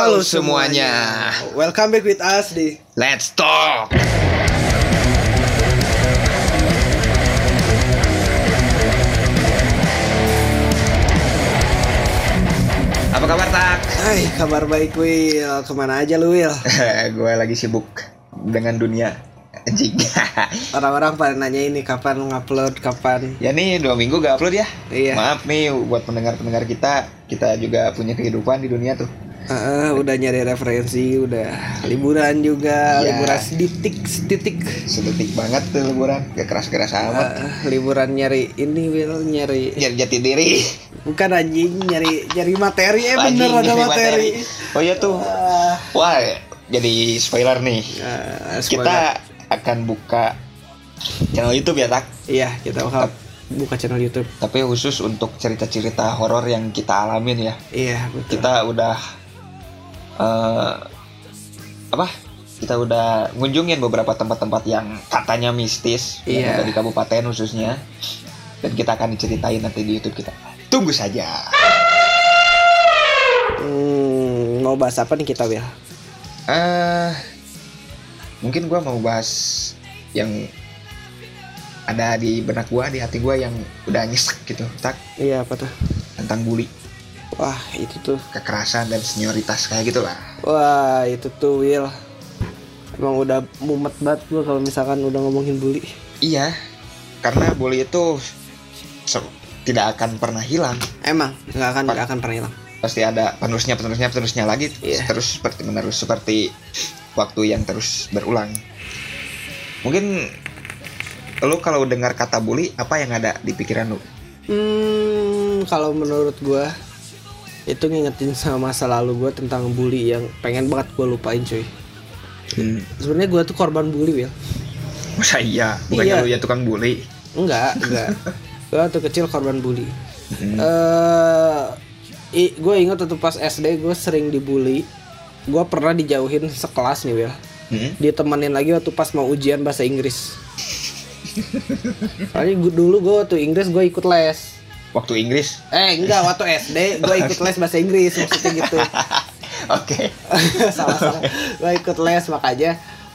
Halo semuanya. Welcome back with us di Let's talk. Apa kabar tak? Hai, kabar baik Will. Ke mana aja lu Will? gue lagi sibuk dengan dunia anjing. Orang-orang pada nanya ini kapan ngupload, kapan? ya nih dua minggu gak upload ya. Iya. Maaf nih buat pendengar-pendengar kita. Kita juga punya kehidupan di dunia tuh. Heeh, udah nyari referensi, udah liburan juga, Iya. liburan seditik, seditik. Sedetik banget tuh liburan. Gak keras-keras amat. Eh, liburan nyari ini Will, nyari Nyari jati diri. bukan anjing, nyari nyari materi. Eh bener Anjing, ada nyari materi. Oh iya tuh. Ah, Wah, jadi spoiler nih. eh, Kita akan buka channel YouTube ya, Tak? Iya, kita bakal buka channel YouTube. Tapi khusus untuk cerita-cerita horor yang kita alamin ya. Iya, betul. Kita udah eh apa? Kita udah ngunjungin beberapa tempat-tempat yang katanya mistis yang Iya. ada di kabupaten khususnya. Dan kita akan diceritain nanti di YouTube kita. Tunggu saja. Hmm, mau bahas apa nih kita Will? eh mungkin gua mau bahas yang ada di benak gua di hati gua yang udah nyesek gitu tak Iya apa tuh? tentang bully Wah itu tuh. Kekerasan dan senioritas kayak gitulah Wah itu tuh Will Emang udah mumet banget gue kalau misalkan udah ngomongin bully. Iya karena bully itu tidak akan pernah hilang. Emang nggak akan nggak akan pernah hilang. Pasti ada penerusnya penerusnya penerusnya lagi Iya. terus seperti menerus seperti waktu yang terus berulang. Mungkin lu kalau dengar kata bully apa yang ada di pikiran lu? Hmm kalau menurut gue itu ngingetin sama masa lalu gue tentang bully yang pengen banget gue lupain cuy hmm. Sebenarnya gue tuh korban bully Will masa iya bukannya Iya. lu ya tukang bully Enggak enggak Gue waktu kecil korban bully Hmm. eh gue ingat waktu pas SD gue sering dibully gue pernah dijauhin sekelas nih Will Hmm? ditemenin lagi waktu pas mau ujian bahasa Inggris. Soalnya dulu gue waktu Inggris gue ikut les. Waktu Inggris Eh enggak waktu SD gue ikut les bahasa Inggris maksudnya gitu. oke salah salah. Gue ikut les makanya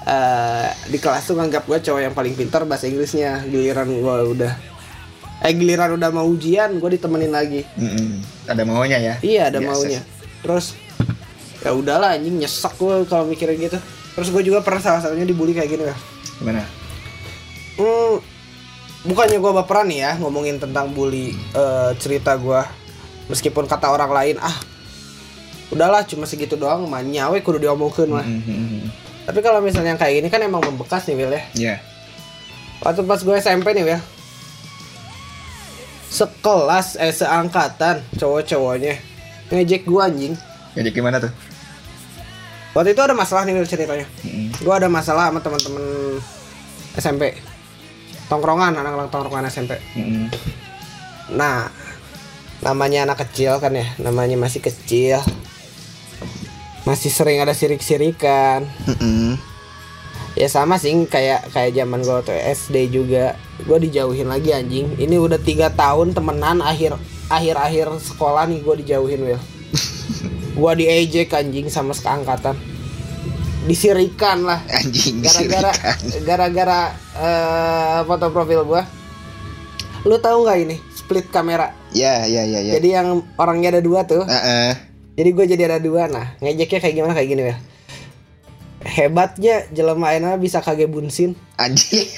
eh, di kelas tuh nganggap gue cowok yang paling pintar bahasa Inggrisnya. Giliran gue udah eh giliran udah mau ujian gue ditemenin lagi. Mm-mm. ada maunya ya Iya ada Biasa maunya. Terus ya udahlah anjing nyesek gue kalau mikirin gitu. Terus gue juga pernah salah satunya dibully kayak gini ya. gimana Hmm, bukannya gue baperan nih ya ngomongin tentang bully eh, cerita gue. Meskipun kata orang lain ah udahlah cuma segitu doang mah nyawe kudu diomongin mah. Mm-mm. Tapi kalau misalnya yang kayak gini kan emang membekas nih Will ya. ya Waktu pas gue SMP nih Will. Sekelas eh seangkatan cowok-cowoknya ngejek gue anjing. jadi gimana tuh Waktu itu ada masalah nih Will ceritanya. Mm-mm. Gue ada masalah sama teman-teman SMP. Tongkrongan anak-anak tongkrongan SMP. Mm-mm. Nah, namanya anak kecil kan ya, namanya masih kecil. Masih sering ada sirik-sirikan. Mm-mm. Ya sama sih kayak kayak zaman gue waktu SD juga. Gue dijauhin lagi anjing. Ini udah tiga tahun temenan akhir akhir akhir sekolah nih gue dijauhin Will. gue diejek anjing sama seangkatan. Disirikan lah. anjing Gara-gara gara-gara eh, foto profil gue. Lu tahu nggak ini split kamera? ya ya ya ya Jadi yang orangnya ada dua tuh. Heeh. Jadi gue jadi ada dua. Nah, ngejeknya kayak gimana kayak gini ya. Hebatnya jelema ayeuna bisa kage bunsin. anjing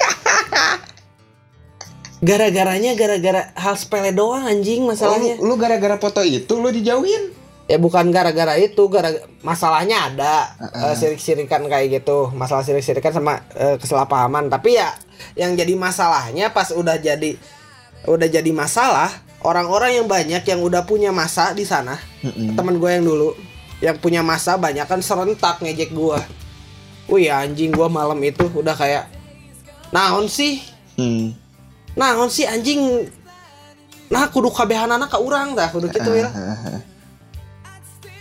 Gara-garanya gara-gara hal sepele doang anjing masalahnya. Oh, lu gara-gara foto itu lu dijauhin Ya bukan gara-gara itu, gara masalahnya ada eh, sirik-sirikan kayak gitu. Masalah sirik-sirikan sama eh, kesalahpahaman. Tapi ya yang jadi masalahnya pas udah jadi udah jadi masalah, orang-orang yang banyak yang udah punya masa di sana. Mm-mm. temen gue yang dulu yang punya masa banyak kan serentak ngejek gue wih anjing gue malam itu udah kayak naon sih Hmm. naon sih anjing nah kudu kabehan anak ke urang dah kudu gitu ya Heeh.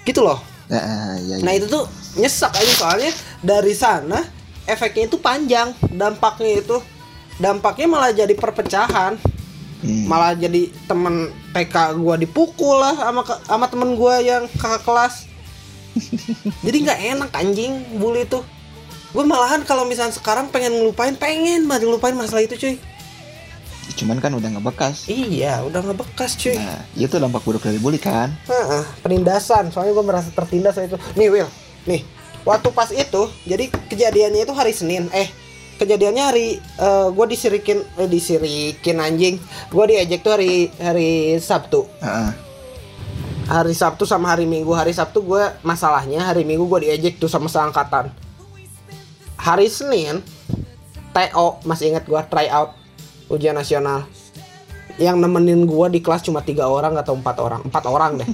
Gitu loh. Heeh, iya, iya. nah itu tuh nyesek aja soalnya dari sana efeknya itu panjang dampaknya itu dampaknya malah jadi perpecahan. Hmm. malah jadi temen TK gua dipukul lah sama sama temen gua yang kakak kelas. Jadi nggak enak anjing bully itu gue malahan kalau misalnya sekarang pengen ngelupain pengen banget ngelupain masalah itu cuy cuman kan udah ngebekas. Iya udah nggak bekas cuy. Nah itu dampak buruk dari bully kan? Heeh, penindasan. Soalnya gue merasa tertindas saat itu. Nih Will nih waktu pas itu jadi kejadiannya itu hari Senin. Eh kejadiannya hari eh, gue disirikin eh, disirikin anjing. Gue diejek tuh hari hari Sabtu. Heeh. hari Sabtu sama hari Minggu. Hari Sabtu gue masalahnya hari Minggu gue diejek tuh sama seangkatan. Hari Senin TO masih ingat gue try out ujian nasional. Yang nemenin gue di kelas cuma tiga orang atau empat orang. Empat orang deh.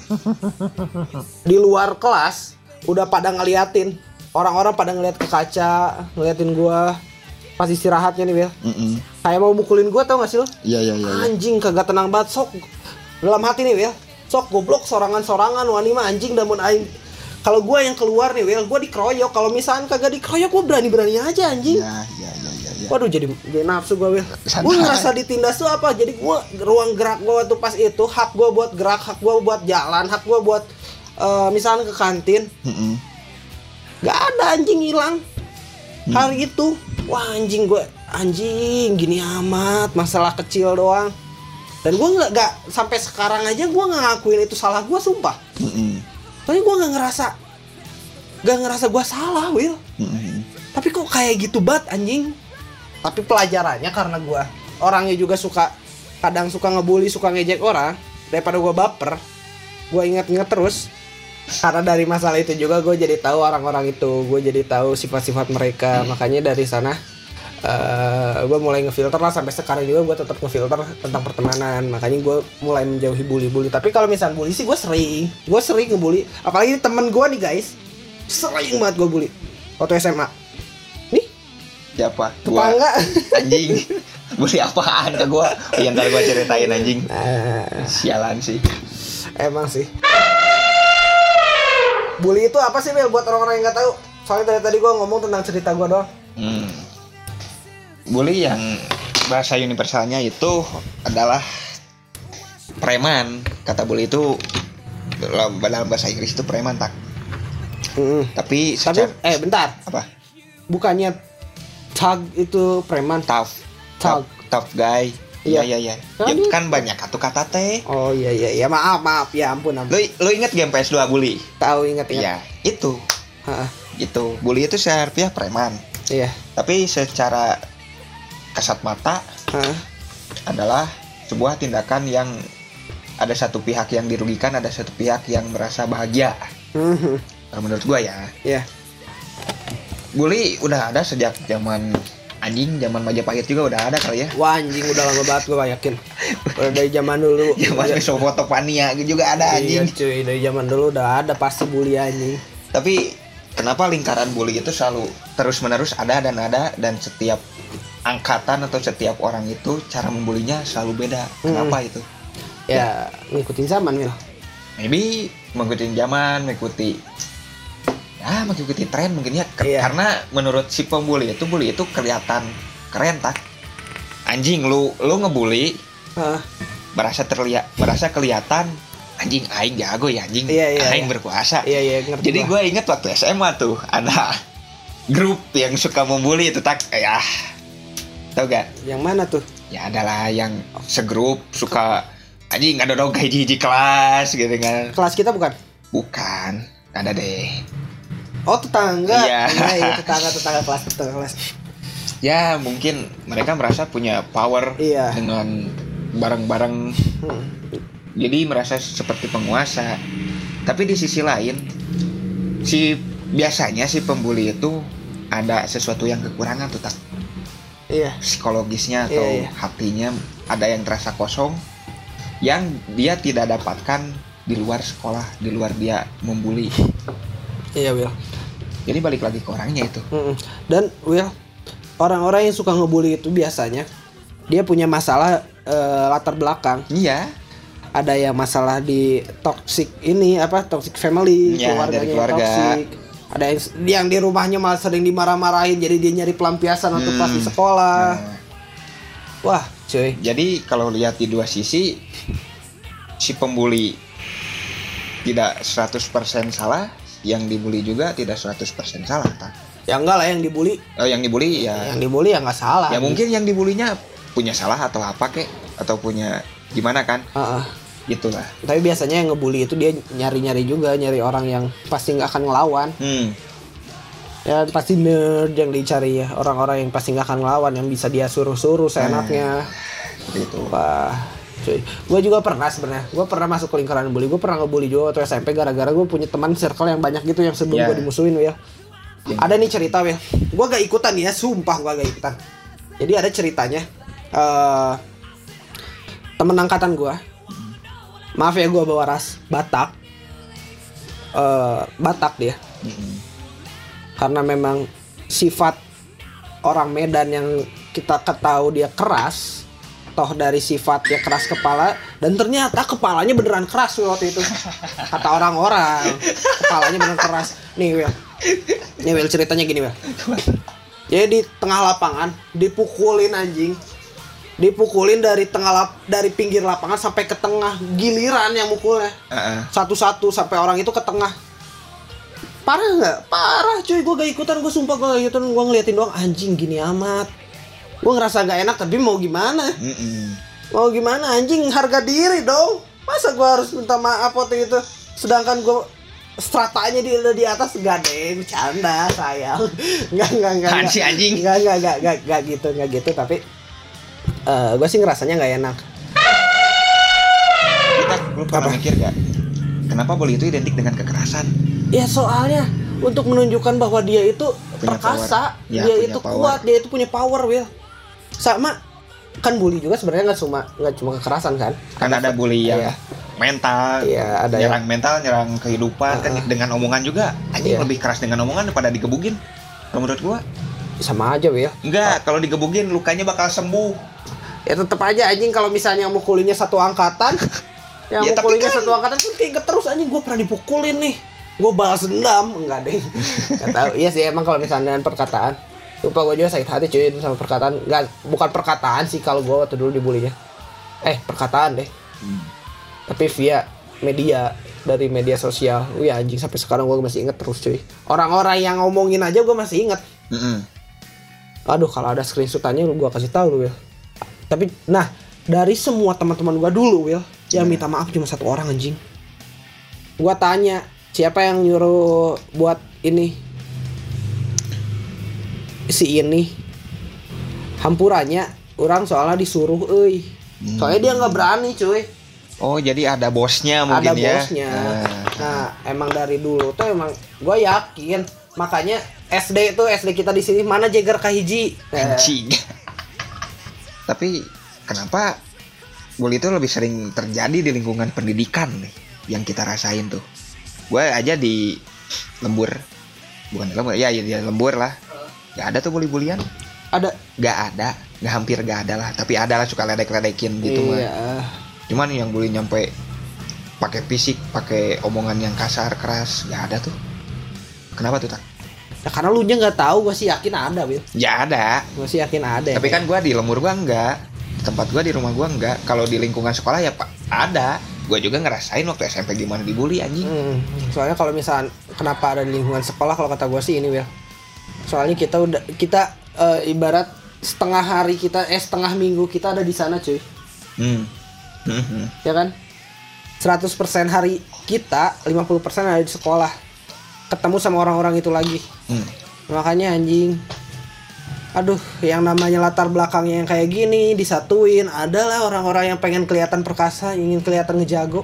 Di luar kelas udah pada ngeliatin. Orang-orang pada ngeliat ke kaca ngeliatin gue pas istirahatnya nih Will Mm-mm. kayak mau mukulin gue tau gak sih lo iya iya iya iya. anjing kagak tenang banget. Sok dalam hati nih Will sok goblok sorangan-sorangan wani mah anjing damun aing. Kalau gue yang keluar nih Will gue dikeroyok. Kalau misalnya kagak dikeroyok gue berani-berani aja anjing. Iya iya iya iya. Waduh jadi, jadi nafsu gue Santai. gue ngerasa ditindas tuh apa? Jadi gue ruang gerak gue waktu pas itu hak gue buat gerak hak gue buat jalan hak gue buat eh, misalnya ke kantin. Mm-mm. Gak ada anjing hilang. Hari itu wah anjing gue anjing gini amat masalah kecil doang. Dan gue nggak nggak sampai sekarang aja gue nggak ngakuin itu salah gue sumpah. Mm-mm. tapi gue nggak ngerasa nggak ngerasa gue salah Will Mm-mm. tapi kok kayak gitu banget anjing tapi pelajarannya karena gue orangnya juga suka kadang suka ngebully suka ngejek orang daripada gue baper gue inget-inget terus. Karena dari masalah itu juga gue jadi tahu orang-orang itu gue jadi tahu sifat-sifat mereka. Makanya dari sana eh gue mulai ngefilter lah. Sampai sekarang juga gue tetap ngefilter tentang pertemanan. Makanya gue mulai menjauhi bully-bully. Tapi kalau misalnya bully sih gue sering gue sering ngebully. Apalagi temen gue nih guys. Sering banget gue bully. Waktu SMA siapa? Gua. tetangga anjing. Bully apaan ke gua? Yang kali gua ceritain anjing. Nah, sialan sih. Emang sih. Bully itu apa sih Mel? Buat orang-orang yang nggak tahu. Soalnya dari tadi gue ngomong tentang cerita gue doang. Hmm. Bully yang bahasa universalnya itu adalah preman. Kata bully itu dalam bahasa Inggris itu preman tak. Mm. Tapi tapi secara eh bentar. Apa? bukannya tag itu preman Tough, tough, tough guy. Iya Iya. iya Ya, dia- kan banyak kata kata teh. oh iya iya iya maaf maaf ya ampun ampun Lu lu inget game PS2 bully? tahu ingat ingat Iya, itu. Hah, Itu. Bully itu secara harfiah preman. iya Tapi secara kasat mata Hah, adalah sebuah tindakan yang ada satu pihak yang dirugikan, ada satu pihak yang merasa bahagia. Kalau menurut gua ya, iya bully udah ada sejak zaman anjing, zaman Majapahit juga udah ada kali ya. wah anjing udah lama banget gue yakin udah dari zaman dulu Zaman Iya, Mesopotania juga ada iya anjing. cuy dari zaman dulu udah ada pasti bully anjing Tapi kenapa lingkaran bully itu selalu terus-menerus ada dan ada dan setiap angkatan atau setiap orang itu cara membulinya selalu beda. Kenapa itu? ya ngikutin zaman Mil maybe mengikuti zaman mengikuti ya mengikuti tren mungkin ya. Iya. karena menurut si pembuli itu bully itu kelihatan keren tak? Anjing lu lu ngebully Hah, berasa terlihat berasa kelihatan anjing aing jago ya anjing. Iya, iya, aing iya. berkuasa. Iya iya ngerti jadi gue inget waktu SMA tuh ada grup yang suka membuli itu tak? Ya. Tau gak? Yang mana tuh? Ya adalah yang segrup suka anjing ada dong kayak hiji kelas gitu kan. Kelas kita bukan? Bukan, ada deh. Oh tetangga, Iya. iya tetangga tetangga kelas tetangga kelas. Ya mungkin mereka merasa punya power Iya. dengan bareng-bareng, Hmm. jadi merasa seperti penguasa. Tapi di sisi lain, si biasanya si pembuli itu ada sesuatu yang kekurangan tuh tak Iya. psikologisnya atau Iya, iya. hatinya ada yang terasa kosong yang dia tidak dapatkan di luar sekolah, di luar dia membuli. Iya Will. Jadi balik lagi ke orangnya itu. Mm-mm. Dan Will, orang-orang yang suka ngebully itu biasanya dia punya masalah eh, latar belakang. Iya, Ada yang masalah di toxic ini apa toxic family, Iya, keluarganya dari keluarga. toxic. Ada yang yang di rumahnya malah sering dimarah-marahin jadi dia nyari pelampiasan untuk pas di Hmm. sekolah. Nah, Wah, cuy. jadi kalau lihat di dua sisi, si pembuli tidak 100% salah, yang dibully juga tidak 100% salah tak ya enggak lah yang dibully. Oh, yang dibully ya. Yang dibully ya nggak salah. Ya mungkin yang dibulinya punya salah atau apa kek atau punya gimana kan? Heeh. gitulah tapi biasanya yang ngebully itu dia nyari-nyari juga nyari orang yang pasti nggak akan ngelawan. Hmm. Ya pasti nerd yang dicari ya orang-orang yang pasti nggak akan ngelawan yang bisa dia suruh-suruh seenaknya. gitu. Wah cuy. Gue juga pernah sebenarnya. Gue pernah masuk ke lingkaran bully. Gue pernah ngebully juga waktu SMP gara-gara gue punya teman circle yang banyak gitu yang sebelum Ya. gue dimusuhin ya ada nih cerita ya gue gak ikutan ya sumpah gue gak ikutan. Jadi ada ceritanya eh temen angkatan gue maaf ya gue bawa ras Batak. Eh Batak dia. Karena memang sifat orang Medan yang kita ketahui dia keras toh dari sifat dia keras kepala dan ternyata kepalanya beneran keras waktu itu. Kata orang-orang kepalanya beneran keras. Nih Wil. Nih Wil ceritanya gini Wil. Jadi di tengah lapangan dipukulin anjing. Dipukulin dari tengah lap, dari pinggir lapangan sampai ke tengah giliran yang mukulnya. Satu-satu sampai orang itu ke tengah. Parah nggak? Parah cuy. Gue gak ikutan gue sumpah gue gak ikutan. Gue ngeliatin doang anjing gini amat gue ngerasa gak enak tapi mau gimana Mm-mm. mau gimana anjing harga diri dong masa gue harus minta maaf waktu itu sedangkan gue stratanya di di atas gak deh bercanda sayang nggak nggak nggak nggak. anjing? nggak nggak nggak nggak nggak gitu nggak gitu tapi gue sih ngerasanya nggak enak kita lu pernah Apa? mikir gak kenapa bully itu identik dengan kekerasan Ya soalnya untuk menunjukkan bahwa dia itu Punya perkasa, power. Ya, dia itu power. kuat, dia itu punya power, Will. Sama kan bully juga sebenarnya nggak cuma nggak cuma kekerasan kan? kan ada bully yang Iya. mental Iya, ada nyerang mental nyerang kehidupan kan Ah. dengan omongan juga anjing Iya. lebih keras dengan omongan daripada digebugin kalau menurut gua sama aja, Will. enggak kalau digebugin lukanya bakal sembuh Ya tetep aja anjing kalau misalnya mukulinnya satu angkatan, yang Ya, mukulinnya kan- satu angkatan kan keinget terus anjing gue pernah dipukulin nih. Gue balas dendam enggak deh. Gak tahu. Iya sih emang kalau misalnya perkataan. Lupa gue juga sakit hati cuy sama perkataan. Enggak, bukan perkataan sih kalau gue waktu dulu dibulinya. Eh, perkataan deh. tapi via media dari media sosial wih anjing sampai sekarang gue masih inget terus cuy orang-orang yang ngomongin aja gue masih inget Mm-mm. aduh kalau ada screenshotannya lu gue kasih tahu lu Will tapi nah dari semua teman-teman gue dulu Will yang minta maaf cuma satu orang anjing gue tanya siapa yang nyuruh buat ini si ini. Hampurannya orang soalnya disuruh euy. Soalnya dia nggak berani cuy. Oh jadi ada bosnya mungkin ada ya? bosnya. Ah. Nah, emang dari dulu tuh emang gue yakin. Makanya SD itu SD kita di sini mana Jagger Kahiji. Eh, anjing. Tapi kenapa bully itu lebih sering terjadi di lingkungan pendidikan nih yang kita rasain tuh? Gue aja di lembur. Bukan di lembur ya, ya di lembur lah Gak ada tuh bully-bulian ada Gak ada Gak hampir gak ada lah Tapi ada lah suka ledek-ledekin gitu mah iya. Cuman yang bully nyampe pakai fisik, pakai omongan yang kasar, keras, gak ada tuh. Kenapa tuh tak? Ya, karena lu nya nggak tahu gue sih yakin ada, Wil. Ya ada. Gue sih yakin ada. Tapi kan gua di lembur gua enggak. Di tempat gua di rumah gua enggak. Kalau di lingkungan sekolah ya pak ada. Gua juga ngerasain waktu SMP gimana dibully anjing. Hmm, soalnya kalau misalnya kenapa ada di lingkungan sekolah kalau kata gue sih ini Will. Soalnya kita udah kita eh, ibarat setengah hari kita eh setengah minggu kita ada di sana cuy. Hmm. Hmm, ya kan? 100% hari kita 50% ada di sekolah. Ketemu sama orang-orang itu lagi. Hmm. makanya anjing. Aduh yang namanya latar belakangnya yang kayak gini disatuin. Adalah orang-orang yang pengen kelihatan perkasa ingin kelihatan ngejago.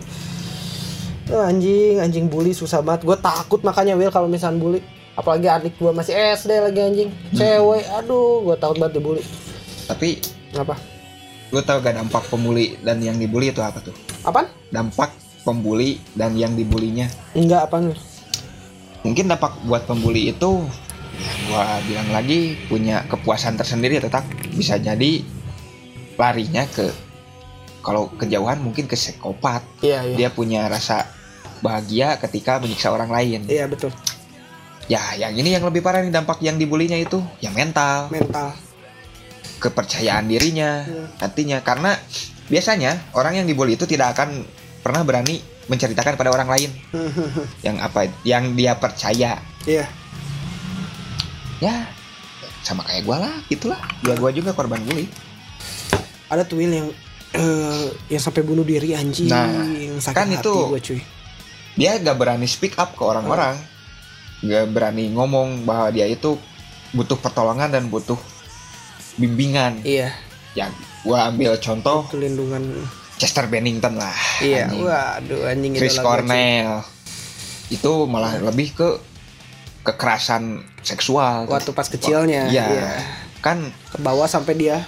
Eh, anjing anjing bully susah banget. Gue takut makanya Will kalau misalnya bully apalagi adik gue masih SD lagi anjing. Cewek aduh gue takut banget dibully. Tapi apa? lu tau gak dampak pembuli dan yang dibully itu apa tuh? apaan? Dampak pembuli dan yang dibulinya. enggak Will? Mungkin dampak buat pembuli itu gua bilang lagi punya kepuasan tersendiri tetap. Bisa jadi larinya ke kalau kejauhan mungkin ke psikopat. Iya iya. Dia punya rasa bahagia ketika menyiksa orang lain. Iya betul ya yang ini yang lebih parah nih dampak yang dibulinya itu ya mental mental kepercayaan dirinya Hmm. artinya karena biasanya orang yang dibully itu tidak akan pernah berani menceritakan pada orang lain yang apa yang dia percaya Iya. ya sama kayak gua lah gitulah ya gua juga korban bully Ada tuh yang eh, yang sampai bunuh diri anjing. Nah, sakit kan hati itu- gua cuy. dia gak berani speak up ke orang-orang gak berani ngomong bahwa dia itu butuh pertolongan dan butuh bimbingan Iya, yang gua ambil contoh pelindungan. Chester Bennington lah Iya, anjing. waduh anjing Chris cuy. Cornell itu malah lebih ke kekerasan seksual Waktu pas kecilnya. Iya. Iya. kan Ke bawah sampai dia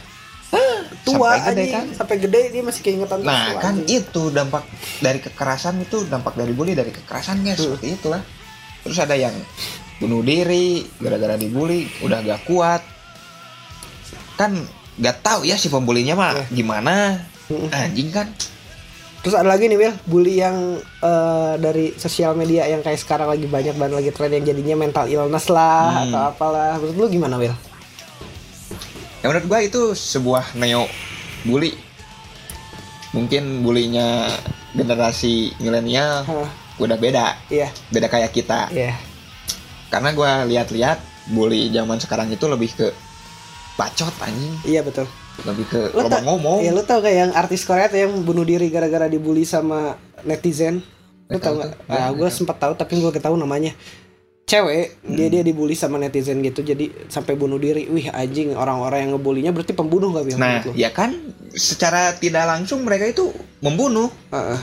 tua sampai gede anjing. kan Sampai gede dia masih keingetan nah kan anjing. itu dampak dari kekerasan itu dampak dari bully dari kekerasannya Hmm. seperti itulah terus ada yang bunuh diri gara-gara dibully udah gak kuat kan gak tahu ya si pembulinya mah Iya. gimana anjing kan Terus ada lagi nih Will, bully yang eh, dari sosial media yang kayak sekarang lagi banyak banget lagi tren yang jadinya mental illness lah Hmm. atau apalah. Menurut lu gimana Will? ya menurut gua itu sebuah neo bully mungkin bulinya generasi milenial Hah, udah beda iya, beda kayak kita iya. karena gua lihat-lihat bully zaman sekarang itu lebih ke bacot anjing Iya betul. lebih ke loba ta- ngomong Ya lu tau kayak yang artis Korea tuh yang bunuh diri gara-gara dibully sama netizen. Nggak tau tahu nggak? tuh. Ah, Nggak, gue sempat tahu tapi gue ketahui namanya. Cewek, dia Hmm. dia dibully sama netizen gitu, jadi sampai bunuh diri. Wih anjing, orang-orang yang ngebulinya berarti pembunuh gak Will? nah ya kan secara tidak langsung mereka itu membunuh Heeh.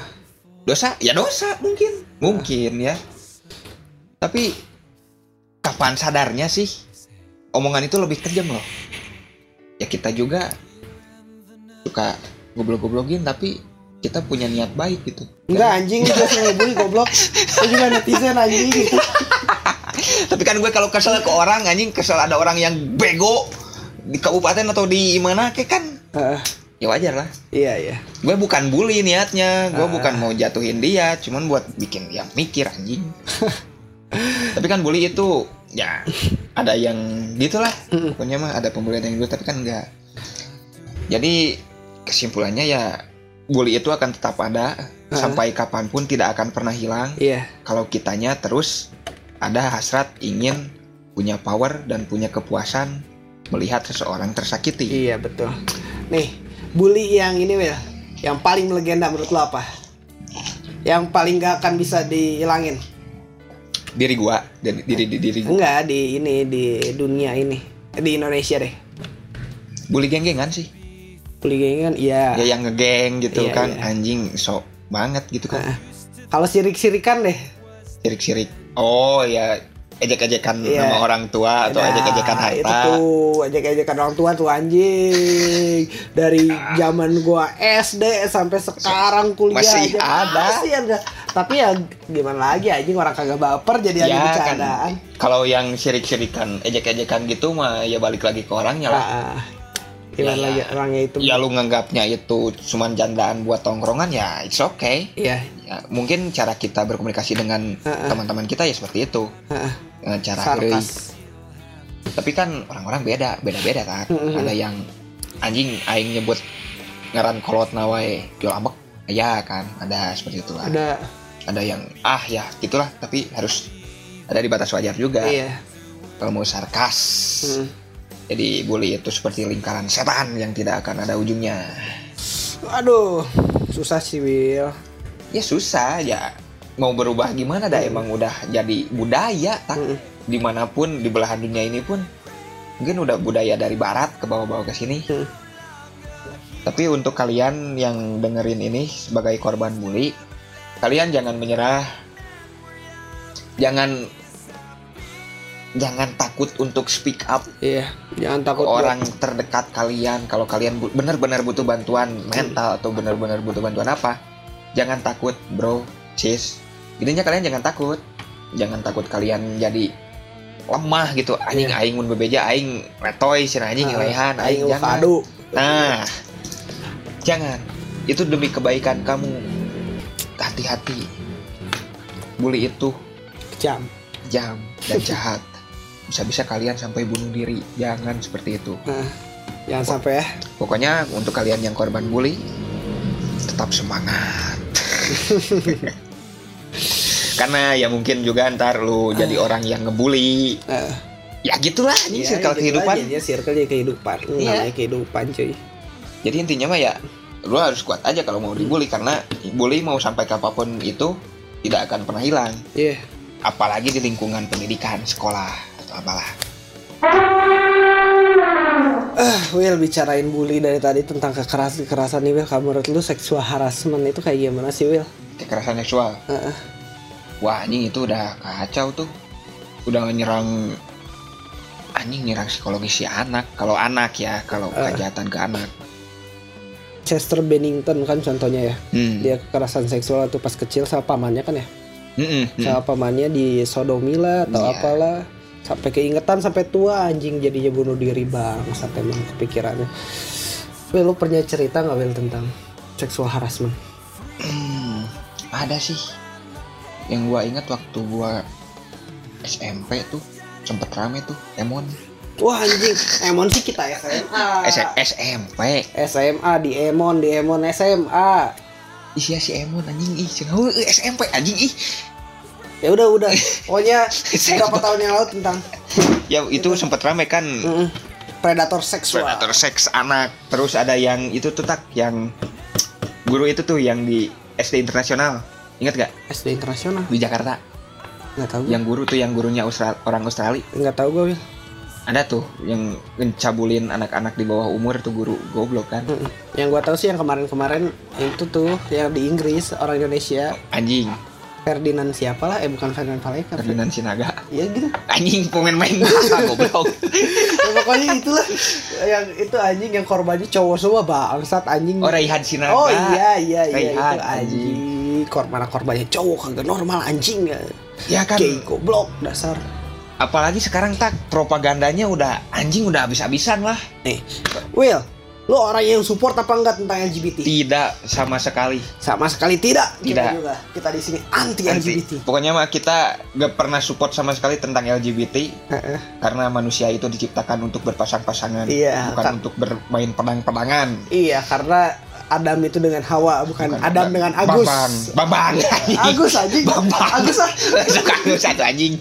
Dosa? Ya dosa mungkin. Mungkin ya. Tapi kapan sadarnya sih? Omongan itu lebih kejam loh. Ya kita juga suka goblok-goblokin tapi kita punya niat baik gitu. Enggak anjing itu yang ngebully goblok. Itu juga netizen anjing. Tapi kan gue kalau kesel ke orang anjing kesel ada orang yang bego di kabupaten atau di mana kayak kan Heeh. Ya wajar lah iya iya. gue bukan bully niatnya gue Ah. bukan mau jatuhin dia cuman buat bikin yang mikir anjing tapi kan bully itu ya ada yang gitulah Mm-mm. pokoknya mah ada pembulian yang gitu tapi kan enggak jadi kesimpulannya ya bully itu akan tetap ada Ah. sampai kapan pun tidak akan pernah hilang Iya. kalau kitanya terus ada hasrat ingin punya power dan punya kepuasan melihat seseorang tersakiti Iya betul. Nih, bully yang ini Will, yang paling melegenda menurut lo apa? Yang paling gak akan bisa dihilangin? diri gua diri diri diri, diri gua Enggak di ini di dunia ini di Indonesia deh. bully geng-gengan sih Bully geng kan iya. ya yang ngegeng gitu Iya, kan iya. anjing sok banget gitu kan. Kalau sirik-sirikan deh. sirik-sirik oh ya ejek-ejekan Iya. nama orang tua atau Nah, ejek-ejekan Itu harta tuh ejek-ejekan orang tua tuh anjing. Dari zaman gua SD sampai sekarang kuliah Masih aja ada. Masih ada. Tapi ya gimana lagi anjing orang kagak baper jadi ada ya kan bercandaan. kalau yang sirik-sirikan ejek-ejekan gitu mah ya balik lagi ke orangnya lah Ah, gimana Ya, lagi ya. orangnya itu? ya lu nganggapnya itu cuman jandaan buat tongkrongan ya it's okay Iya. Ya, mungkin cara kita berkomunikasi dengan teman-teman kita ya seperti itu. Dengan cara heureuy. Sarkas. tapi kan orang-orang beda beda-beda kan? Ada yang anjing aing nyebut ngaran kolot nawae jual ambek. Ya kan? Ada seperti itu lah Ada. Ada yang ah ya gitulah. Tapi harus ada di batas wajar juga. Iya. kalau mau sarkas Mm. jadi bully itu seperti lingkaran setan yang tidak akan ada ujungnya. Aduh, susah sih Will. Ya susah ya. Mau berubah gimana dah? Emang udah jadi budaya tak? Mm. di mana pun di belahan dunia ini pun mungkin udah budaya dari barat ke bawah-bawah ke sini. Hmm. tapi untuk kalian yang dengerin ini sebagai korban bully kalian jangan menyerah. Jangan jangan takut untuk speak up. Iya, jangan takut orang terdekat kalian kalau kalian benar-benar butuh bantuan mental atau benar-benar butuh bantuan apa jangan takut bro. Sis intinya kalian jangan takut. Jangan takut kalian jadi lemah gitu. Anjing Iya. aing mun bebeja aing letoy cenah anjing Heeh, lehan. aing aing jangan. kado. nah jangan. Itu demi kebaikan kamu. Hati-hati. Bully itu Kejam. jam dan jahat. Bisa-bisa kalian sampai bunuh diri. Jangan seperti itu. Nah, jangan sampai ya. Pokoknya untuk kalian yang korban bully tetap semangat. karena ya mungkin juga ntar lu jadi orang yang ngebully. Eh, ya gitulah ini ya, circle gitu kehidupan. aja, ya, circle kehidupan. Iya. namanya kehidupan cuy. Jadi intinya mah ya lu harus kuat aja kalau mau dibully karena bully mau sampai kapan pun itu tidak akan pernah hilang. Iya. Apalagi di lingkungan pendidikan sekolah atau apalah Ah, Will bicarain bully dari tadi tentang kekerasan kekerasan nih Will. Kamu menurut lu seksual harassment itu kayak gimana sih Will? kekerasan seksual Heeh. wah anjing itu udah kacau tuh udah nyerang anjing nyerang psikologi si anak kalau anak ya kalau Eh. kejahatan ke anak Chester Bennington kan contohnya ya. hmm. Dia kekerasan seksual tuh pas kecil sama pamannya kan ya. Mm-mm, mm. Sama pamannya di sodomi lah atau Iya. apalah. Sampai keingetan sampai tua anjing jadinya bunuh diri bang sampai emang kepikirannya. Will lu pernah cerita nggak Will tentang seksual harassment? Hmm, ada sih yang gua ingat waktu gua SMP tuh sempet rame tuh Emon Wah anjing, Emon sih kita SMA. S- SMP SMA di Emon di Emon SMA. ih sia si Emon anjing ih cenah heueuh, SMP anjing ih Ya udah udah. Pokoknya berapa tahun yang lalu tentang ya itu sempet rame kan mm, predator seksual. predator seks anak terus ada yang itu tuh tak yang guru itu tuh yang di SD internasional ingat gak SD internasional. di Jakarta Nggak tahu. yang guru tuh yang gurunya Austra- orang Australia Nggak tahu gue. Ada tuh yang ngecabulin anak-anak di bawah umur tuh guru goblok kan. Yang gue tahu sih yang kemarin-kemarin itu tuh yang di Inggris orang Indonesia anjing Ferdinand siapa lah? Eh bukan Ferdinand Paleka. Ferdinand Sinaga Ya gitu. anjing pemain main goblok Ya, pokoknya itulah yang itu anjing yang korbannya cowok semua bangsat anjing. oh Raihan Sinaga Oh iya iya iya Raihan, itu anjing. Korban korbannya cowok kagak normal anjing ya. ya kan Gay goblok dasar. apalagi sekarang tak propagandanya udah anjing udah habis-habisan lah Nih, Will, lo orang yang support apa enggak tentang LGBT? tidak sama sekali Sama sekali tidak. Kita Tidak. juga. Kita di sini anti Anti. LGBT. pokoknya mah kita gak pernah support sama sekali tentang LGBT Heeh. karena manusia itu diciptakan untuk berpasang-pasangan Iya, bukan kan. untuk bermain pedang-pedangan Iya, karena Adam itu dengan Hawa, bukan, Bukan Adam Bang- dengan Agus. Bambang Bambang Agus anjing. Bambang Agus ah. Suka Agus satu anjing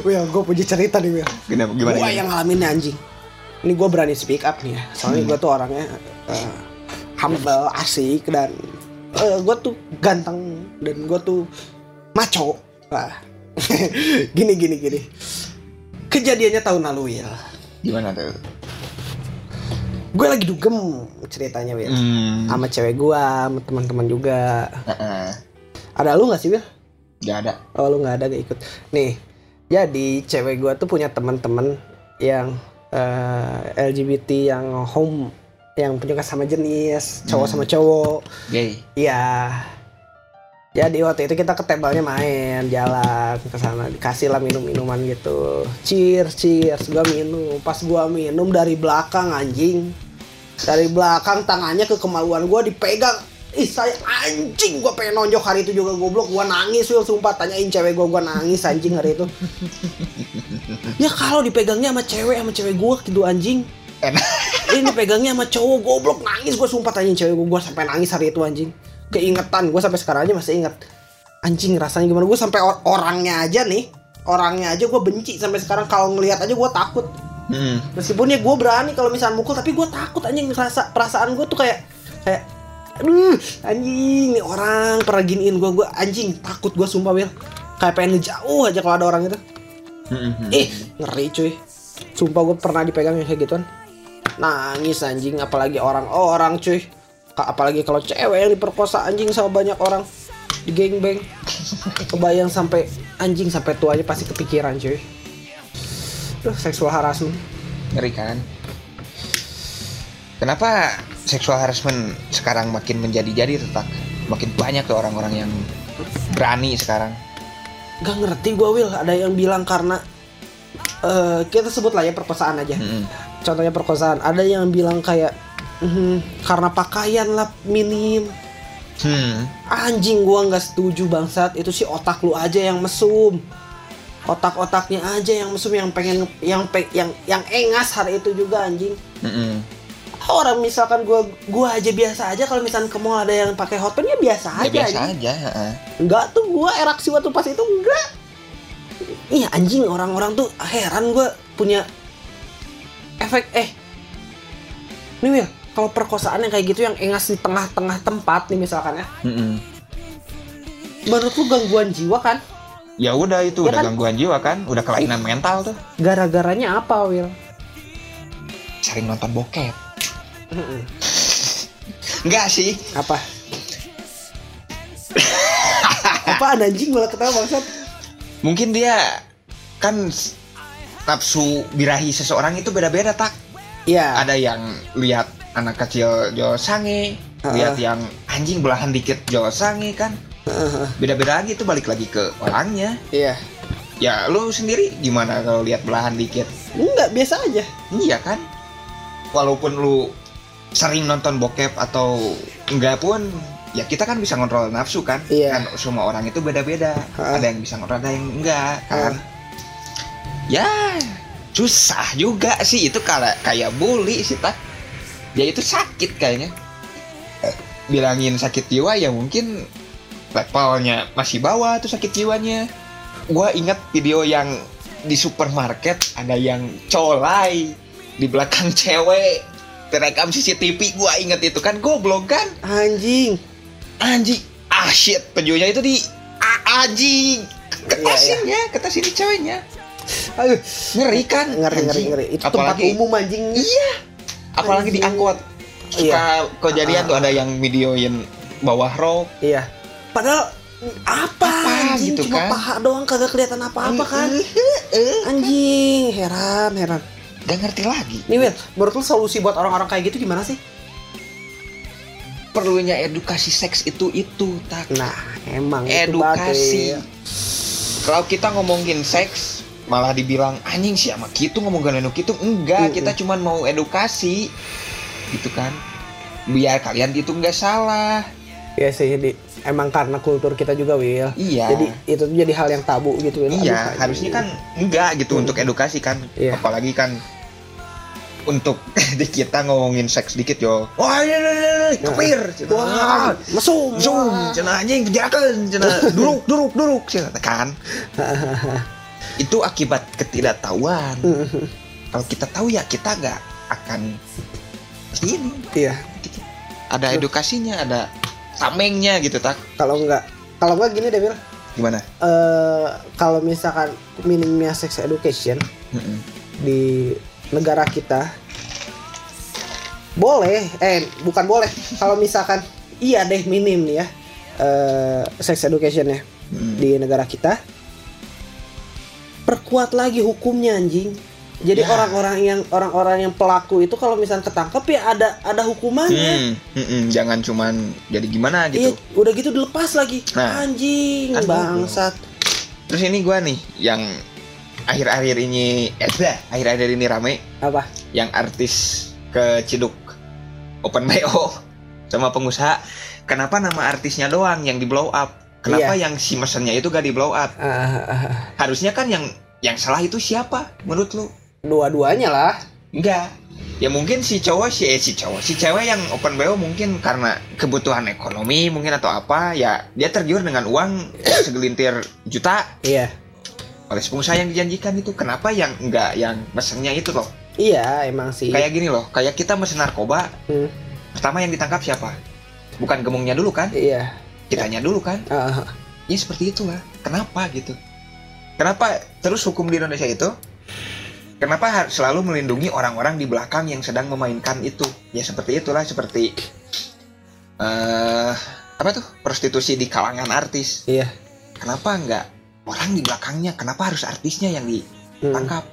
Will, gue punya cerita nih, Will. Gimana, gimana, Gue yang ngalamin anjing. Ini gue berani speak up nih ya. Soalnya Hmm. gue tuh orangnya eh, humble, asik dan gue tuh ganteng dan gue tuh maco. Nah, gini gini gini. Kejadiannya tahun lalu ya. Gimana tuh? Gue lagi dugem ceritanya Will. Hmm. Sama cewek gue, sama teman-teman juga. Heeh. Ada lu gak sih Will? Gak ada. Oh lu nggak ada gak ikut. Nih, jadi cewek gua tuh punya teman-teman yang eh, LGBT yang home yang punya sama jenis cowok Hmm. sama cowok. Gay. Iya. Jadi waktu itu kita ke tebelnya main, jalan ke sana, dikasih lah minum-minuman gitu. Cheers, cheers, gua minum. Pas gua minum dari belakang anjing. Dari belakang tangannya ke kemaluan gua dipegang. Ih, saya anjing gua pengen nonjok hari itu juga goblok. Gua nangis, Will, sumpah tanyain cewek gua, gua nangis anjing hari itu. ya kalau dipegangnya sama cewek sama cewek gua gitu anjing. Enak. Ini pegangnya sama cowok goblok nangis gua sumpah tanyain cewek gua, gua sampai nangis hari itu anjing. Keingetan gua sampai sekarang aja masih ingat. Anjing rasanya gimana gua sampai or- orangnya aja nih. Orangnya aja gua benci sampai sekarang kalau ngelihat aja gua takut. Hmm. Meskipun ya gue berani kalau misalnya mukul tapi gue takut anjing rasa perasaan gue tuh kayak kayak aduh anjing nih orang pernah giniin gue gue anjing takut gue sumpah Will kayak pengen ngejauh aja kalau ada orang itu. Hmm, hmm. ih ngeri cuy. Sumpah gue pernah dipegang kayak gituan. Nangis anjing apalagi orang orang cuy apalagi kalau cewek yang diperkosa anjing sama banyak orang. Di geng beng kebayang sampai anjing sampai tuanya pasti kepikiran cuy. Duh, seksual harassment. Ngeri kan? Kenapa seksual harassment sekarang makin menjadi-jadi tetap makin banyak tuh orang-orang yang berani sekarang. Gak ngerti gue Will Ada yang bilang karena eh Kita sebut lah ya perkosaan aja Mm-mm. Contohnya perkosaan Ada yang bilang kayak "Mhm, Karena pakaian lah minim Hmm. Anjing gua nggak setuju bangsat Itu sih otak lu aja yang mesum Otak-otaknya aja yang mesum Yang pengen Yang pe- yang yang engas hari itu juga anjing Mm-mm. Orang misalkan gua gua aja biasa aja kalau misalkan ke mall ada yang pakai hot pen ya biasa Ya aja biasa aja. heeh. enggak tuh gua eraksi waktu pas itu enggak iya anjing orang-orang tuh heran gua punya efek eh nih Wil kalau perkosaan yang kayak gitu yang engas di tengah-tengah tempat nih misalkan ya Mm-mm. menurut lu gangguan jiwa kan Ya udah itu Ya udah kan? gangguan jiwa kan, udah kelainan mental tuh. gara-garanya apa Wil Sering nonton bokep. Enggak sih. apa apa anjing malah ketawa bangsat Mungkin dia kan nafsu birahi seseorang itu beda-beda tak. iya Ada yang lihat anak kecil jo sange, Heeh. lihat yang anjing belahan dikit jo sange kan. Beda-beda lagi itu balik lagi ke orangnya. iya Ya lu sendiri gimana kalau lihat belahan dikit? enggak biasa aja Iya kan? Walaupun lu sering nonton bokep atau enggak pun ya kita kan bisa ngontrol nafsu kan? Iya. Kan semua orang itu beda-beda. Ha. Ada yang bisa ngontrol, ada yang enggak kan? Ya susah juga sih itu kayak kayak bully sih tak. Ya itu sakit kayaknya. Eh, Bilangin sakit jiwa ya mungkin levelnya masih bawah tuh sakit jiwanya. Gua ingat video yang di supermarket ada yang colai di belakang cewek terekam CCTV gua inget itu kan goblok kan? Anjing. Anjing. Ah shit penjualnya itu di ah, anjing. Ketasin ya ketasin di ceweknya. Aduh. Ngeri kan? Ngeri ngeri anjing. ngeri. Itu apalagi tempat umum anjing. Iya. Apalagi di Anjing. angkot. Suka kejadian Ah, tuh ada yang videoin bawah rok iya. Padahal apa, Apa anjing? gitu cuma kan? paha doang kagak kelihatan apa-apa kan? Anjing heran heran gak ngerti lagi. Nih Wil menurut lu solusi buat orang-orang kayak gitu gimana sih? Perlunya edukasi seks itu itu tak. Nah emang edukasi. Kalau kita ngomongin seks malah dibilang anjing sih sama gitu ngomongin anu gitu enggak Mm-mm. kita cuman mau edukasi. Gitu kan. Biar kalian itu nggak salah. Iya sih di, emang karena kultur kita juga Will iya. Jadi itu jadi hal yang tabu gitu Will iya Aduh, harusnya kan enggak gitu Mm. untuk edukasi kan. Iya. apalagi kan untuk di kita ngomongin seks dikit yo. Wah iya iya iya kepir wah mesum wah. cina anjing penjarakan cina. Duduk duduk duduk cina kan? Itu akibat ketidaktahuan. Kalau kita tahu ya kita nggak akan ini. Iya. Ada edukasinya ada tamengnya gitu tak? Kalau enggak kalau enggak gini deh Will gimana? Eh kalau misalkan minimnya sex education Mm-mm. di negara kita boleh eh bukan boleh kalau misalkan iya deh minim nih ya eh sex educationnya Mm. di negara kita perkuat lagi hukumnya anjing. Jadi Ya. orang-orang yang orang-orang yang pelaku itu kalau misalnya ketangkep ya ada ada hukumannya. Hmm, mm-mm, jangan cuman jadi gimana iya gitu. udah gitu dilepas lagi. Nah, anjing bangsat. Terus ini gua nih yang akhir-akhir ini eh dah, akhir-akhir ini rame. Apa? Yang artis ke Ciduk Open BO sama pengusaha. Kenapa nama artisnya doang yang di blow up? Kenapa yang si mesennya itu gak di blow up? Ah, ah. harusnya kan yang yang salah itu siapa menurut lu? Dua-duanya lah. Enggak. Ya mungkin si cowok si eh, si cowok si cewek yang open BO mungkin karena kebutuhan ekonomi mungkin atau apa ya dia tergiur dengan uang segelintir juta. Iya oleh pengusaha yang dijanjikan itu. Kenapa yang enggak yang mesennya itu loh? Iya emang sih. Kayak gini loh kayak kita mesen narkoba Hmm, pertama yang ditangkap siapa? Bukan gemungnya dulu kan? Iya. Kitanya dulu kan? Ah. ya seperti itulah. Kenapa gitu? Kenapa terus hukum di Indonesia itu? Kenapa har- selalu melindungi orang-orang di belakang yang sedang memainkan itu? Ya seperti itulah seperti eh apa tuh? Prostitusi di kalangan artis. Iya. Kenapa enggak orang di belakangnya kenapa harus artisnya yang Hmm. ditangkap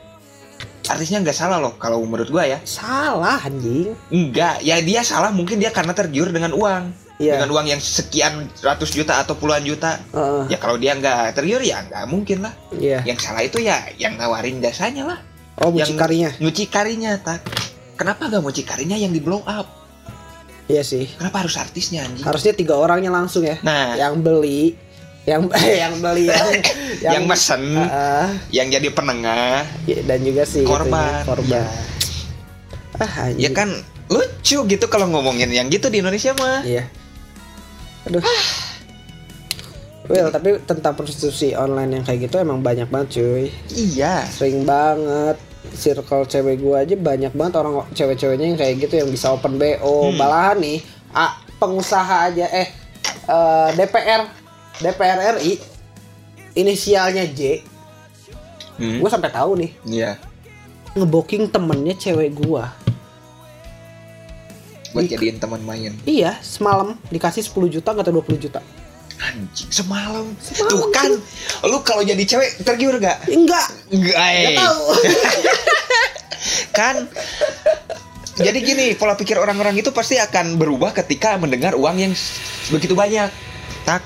artisnya nggak salah loh kalau menurut gua ya. Salah anjing. Enggak ya dia salah mungkin dia karena tergiur dengan uang. Iya. Dengan uang yang sekian ratus juta atau puluhan juta. Ah, ya kalau dia nggak tergiur ya nggak mungkin lah. Iya. Yang salah itu ya yang nawarin jasanya lah. Oh yang- mucikarinya. nyuci karinya tak. Kenapa gak mucikarinya yang di blow up? Iya sih. Kenapa harus artisnya anjing? Harusnya tiga orangnya langsung ya. Nah. Yang beli yang yang beli yang yang, mesen Ah, ah, yang jadi penengah ya, dan juga sih korban itunya, korban ya. ah ya kan lucu gitu kalau ngomongin yang gitu di Indonesia mah Iya. Aduh. Well, tapi tentang prostitusi online yang kayak gitu emang banyak banget cuy. iya Sering banget. Circle cewek gua aja banyak banget orang cewek-ceweknya yang kayak gitu yang bisa open BO. Hmm. Malahan nih, ah, pengusaha aja eh eh, DPR DPR RI inisialnya J. Hmm, Gue sampai tahu nih iya ngebooking temennya cewek gua. buat Di- jadiin teman main Iya, semalam dikasih 10 juta atau 20 juta. anjing semalam, Semalam, tuh kan lu kalau jadi cewek tergiur gak Enggak, Enggak, enggak eh. tahu. kan jadi gini pola pikir orang-orang itu pasti akan berubah ketika mendengar uang yang begitu banyak tak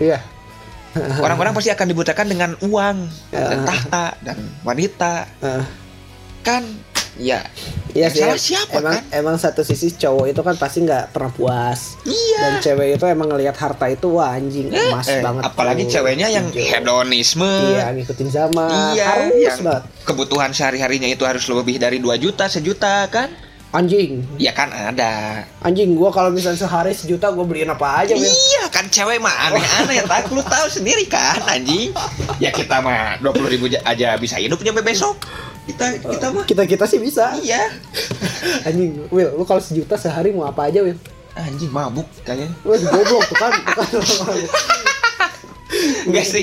Iya. orang-orang pasti akan dibutakan dengan uang dan Ya. tahta dan wanita Heeh. kan ya Iya sih. salah siapa, emang kan? emang satu sisi cowok itu kan pasti nggak pernah puas. iya Dan cewek itu emang ngelihat harta itu wah anjing emas Eh, banget. apalagi tuh. ceweknya yang Hijau. hedonisme Iya, ngikutin zaman. Iya, Harus yang banget. kebutuhan sehari-harinya itu harus lebih dari 2 juta sejuta kan Anjing. ya kan ada Anjing gua kalau misalnya sehari sejuta gua beliin apa aja, Wil. Iya kan cewek mah aneh-aneh tak lu tahu sendiri kan anjing. Ya kita mah 20 ribu aja bisa hidup nyampe besok. Kita kita mah Kita-kita sih bisa. iya. Anjing, Wil, lu kalau sejuta sehari mau apa aja, Wil? Anjing mabuk kayaknya. Wah, goblok. Tuh kan. Enggak sih.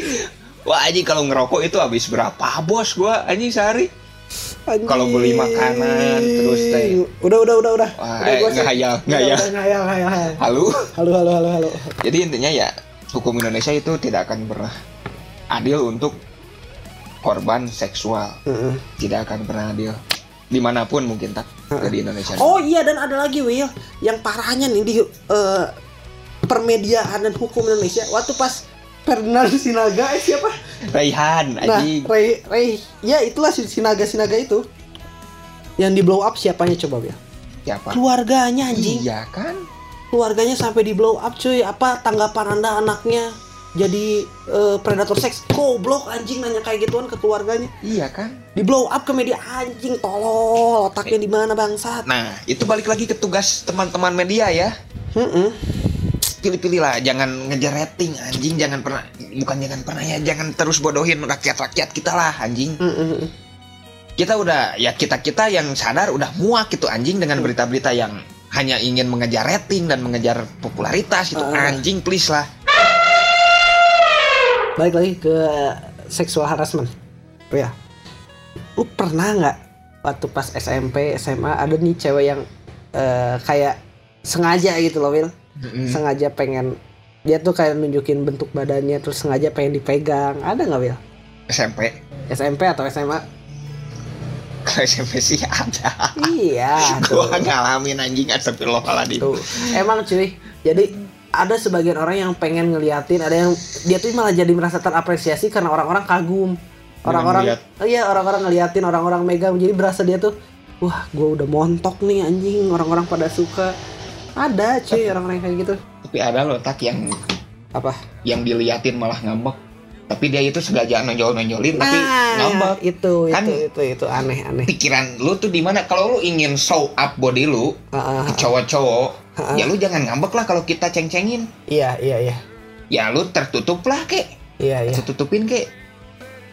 Wah anjing kalau ngerokok itu habis berapa bos gua anjing sehari? Kalau beli makanan, terus teh. Udah, udah, udah, udah. Wah, udah, ngehayal. udah, ngehayal, ngehayal, ngehayal. Halo. Halo, halo, halo, halo. Jadi intinya ya hukum Indonesia itu tidak akan pernah adil untuk korban seksual. Heeh. Tidak akan pernah adil di mana pun mungkin tak di Indonesia. Oh iya dan ada lagi Will yang parahnya nih di eh, permediaan dan hukum Indonesia waktu pas Ferdinand Sinaga eh, siapa? Raihan Nah. Ray Ray ya itulah si Sinaga Sinaga itu yang di blow up siapanya coba Will? Siapa? Keluarganya anjing. Iya kan? Keluarganya sampai di blow up cuy. Apa tanggapan Anda anaknya jadi eh, predator seks? Goblok anjing nanya kayak gituan ke keluarganya. Iya kan? Di blow up ke media anjing tolol otaknya di mana bangsat. Nah, itu balik lagi ke tugas teman-teman media ya. Heeh. Pilih-pilih lah, jangan ngejar rating anjing, jangan pernah bukan jangan pernah ya, jangan terus bodohin rakyat-rakyat kita lah anjing. Heeh. Kita udah ya kita-kita yang sadar udah muak gitu anjing dengan berita-berita yang hanya ingin mengejar rating dan mengejar popularitas itu Ah. anjing please lah. balik lagi ke seksual harassment oh ya lu pernah nggak waktu pas SMP SMA ada nih cewek yang eh, kayak sengaja gitu loh Will Mm-mm. sengaja pengen dia tuh kayak nunjukin bentuk badannya terus sengaja pengen dipegang ada nggak Will SMP SMP atau SMA kalau SMP sih ada. iya tuh Gua ngalamin anjing astagfirullahaladzim. Tuh. Emang cuy, jadi ada sebagian orang yang pengen ngeliatin, ada yang dia tuh malah jadi merasa terapresiasi karena orang-orang kagum. Orang-orang ngeliat. iya orang-orang ngeliatin, orang-orang megang jadi berasa dia tuh wah, gua udah montok nih anjing, orang-orang pada suka. Ada cuy orang-orang kayak gitu. Tapi ada loh tak yang Apa? yang diliatin malah ngambek. Tapi dia itu sengaja nonjol-nonjolin tapi Nah, ngambek. itu, Kan- itu, itu, itu aneh-aneh. Pikiran lu tuh di mana? Kalau lu ingin show up body lu Ah, ah, ke cowok-cowok, Ah. ya lu jangan ngambek lah kalau kita ceng-cengin. Iya, iya, iya. Ya lu tertutup lah kek. Iya, iya. Tertutupin kek.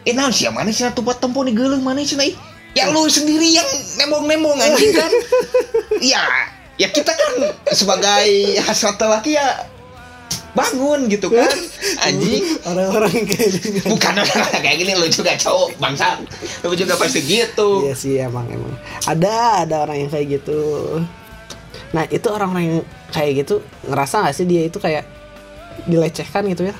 Eh naon sih mana sih tuh buat tempo nih geuleuh mana sih nih? Ya lu sendiri yang nembong-nembong anjing kan. ya, ya kita kan sebagai hasrat laki ya bangun gitu kan anjing Orang-orang kayak gitu. bukan orang kayak gini lu juga cowok bangsa lu juga pasti gitu Iya sih emang emang ada ada orang yang kayak gitu. Nah itu orang-orang yang kayak gitu ngerasa nggak sih dia itu kayak dilecehkan gitu ya?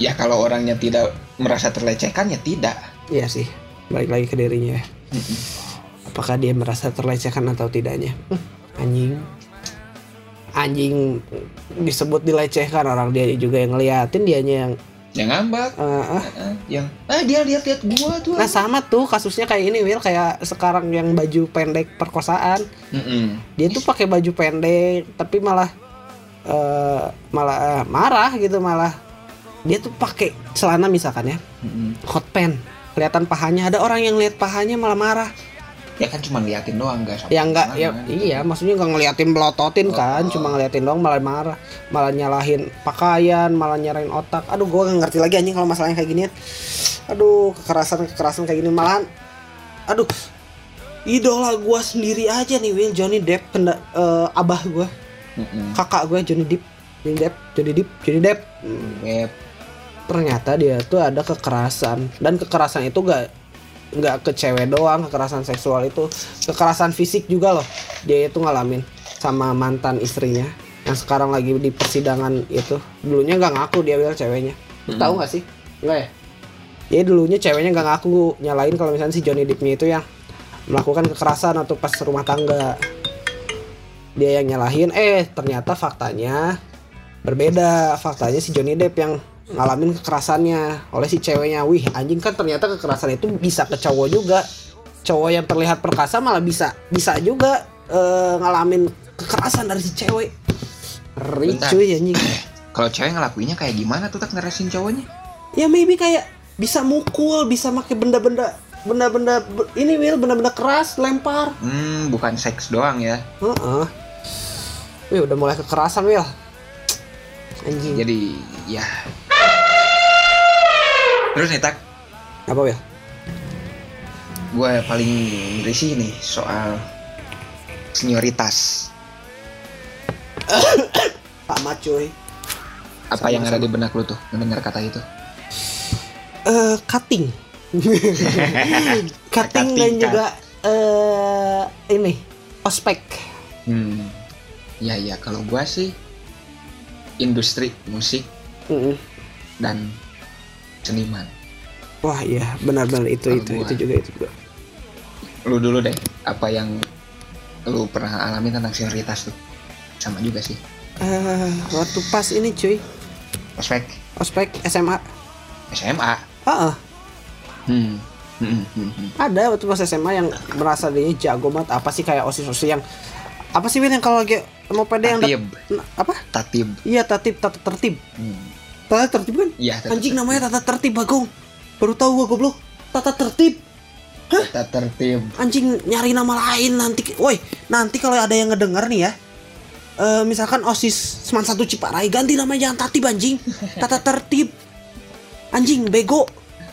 ya kalau orangnya tidak merasa terlecehkan ya tidak Iya sih balik lagi ke dirinya. Apakah dia merasa terlecehkan atau tidaknya? Hmm, anjing. Anjing disebut dilecehkan orang dia juga yang ngeliatin dianya yang yang ngambek. Eh, ah. eh, yang ah dia lihat lihat gua tuh. Nah sama tuh kasusnya kayak ini Will kayak sekarang yang baju pendek perkosaan. Mm-mm. dia tuh pakai baju pendek tapi malah eh, malah eh, marah gitu malah. Dia tuh pakai celana misalkan ya. Mm-mm. hot pants. Kelihatan pahanya. Ada orang yang lihat pahanya malah marah ya kan cuma liatin doang nggak sampai ya enggak ya ke mana. iya maksudnya nggak ngeliatin belototin Oh, kan oh. cuma ngeliatin doang malah marah malah nyalahin pakaian malah nyarain otak aduh gua nggak ngerti lagi anjing kalau masalahnya kayak ginian aduh kekerasan kekerasan kayak gini malahan aduh idola gua sendiri aja nih Will Johnny Depp penda, eh, abah gua Mm-mm. kakak gua Johnny Depp Johnny Depp Johnny Depp Johnny Depp Web. ternyata dia tuh ada kekerasan dan kekerasan itu gak nggak ke cewek doang kekerasan seksual itu kekerasan fisik juga loh. Dia itu ngalamin sama mantan istrinya yang sekarang lagi di persidangan itu. Dulunya nggak ngaku dia bilang ceweknya. Lu tahu nggak sih? Nggak ya? Dia dulunya ceweknya nggak ngaku nyalain kalau misalnya si Johnny Deppnya itu yang melakukan kekerasan atau pas rumah tangga. Dia yang nyalahin eh ternyata faktanya berbeda faktanya si Johnny Depp yang ngalamin kekerasannya oleh si ceweknya wih anjing kan ternyata kekerasan itu bisa ke cowok juga cowok yang terlihat perkasa malah bisa bisa juga eh, ngalamin kekerasan dari si cewek Ngeri Bentar. cuy anjing Kalau cewek ngelakuinnya kayak gimana tuh tak ngerasin cowoknya? ya maybe kayak bisa mukul bisa pakai benda-benda benda-benda be- ini Will benda-benda keras lempar Hmm, bukan seks doang ya. Heeh. Wih udah mulai kekerasan Will anjing. Jadi ya. Terus nih tak, apa Will gue paling risih nih soal senioritas. sama cuy. Apa yang ada di benak lu tuh? Mendengar kata itu? eh cutting. Cutting dan Cutting, juga eh ini ospek. Hmm. Ya ya. Kalau gua sih industri musik Mm-mm. dan seniman. wah iya benar-benar itu Kalau itu gua. itu juga itu juga Lu dulu deh, apa yang lu pernah alami tentang senioritas tuh? Sama juga sih. Eh, waktu pas ini cuy Ospek ospek SMA SMA. ah Hmm. Hmm, hmm, hmm. ada waktu pas SMA yang merasa dia jago banget apa sih kayak osis osis yang apa sih Win yang kalau lagi mau pede yang Tatib. Apa? Tatib. iya tatib tata tertib. Hmm. tata tertib kan? Iya, anjing tertib. namanya tata tertib bagong. Baru tahu gua goblok. Tata tertib. Tata tertib. anjing nyari nama lain nanti woi nanti kalau ada yang ngedenger nih ya. Eh misalkan osis seman satu ciparai ganti namanya jangan tatib anjing. Tata tertib. Anjing bego.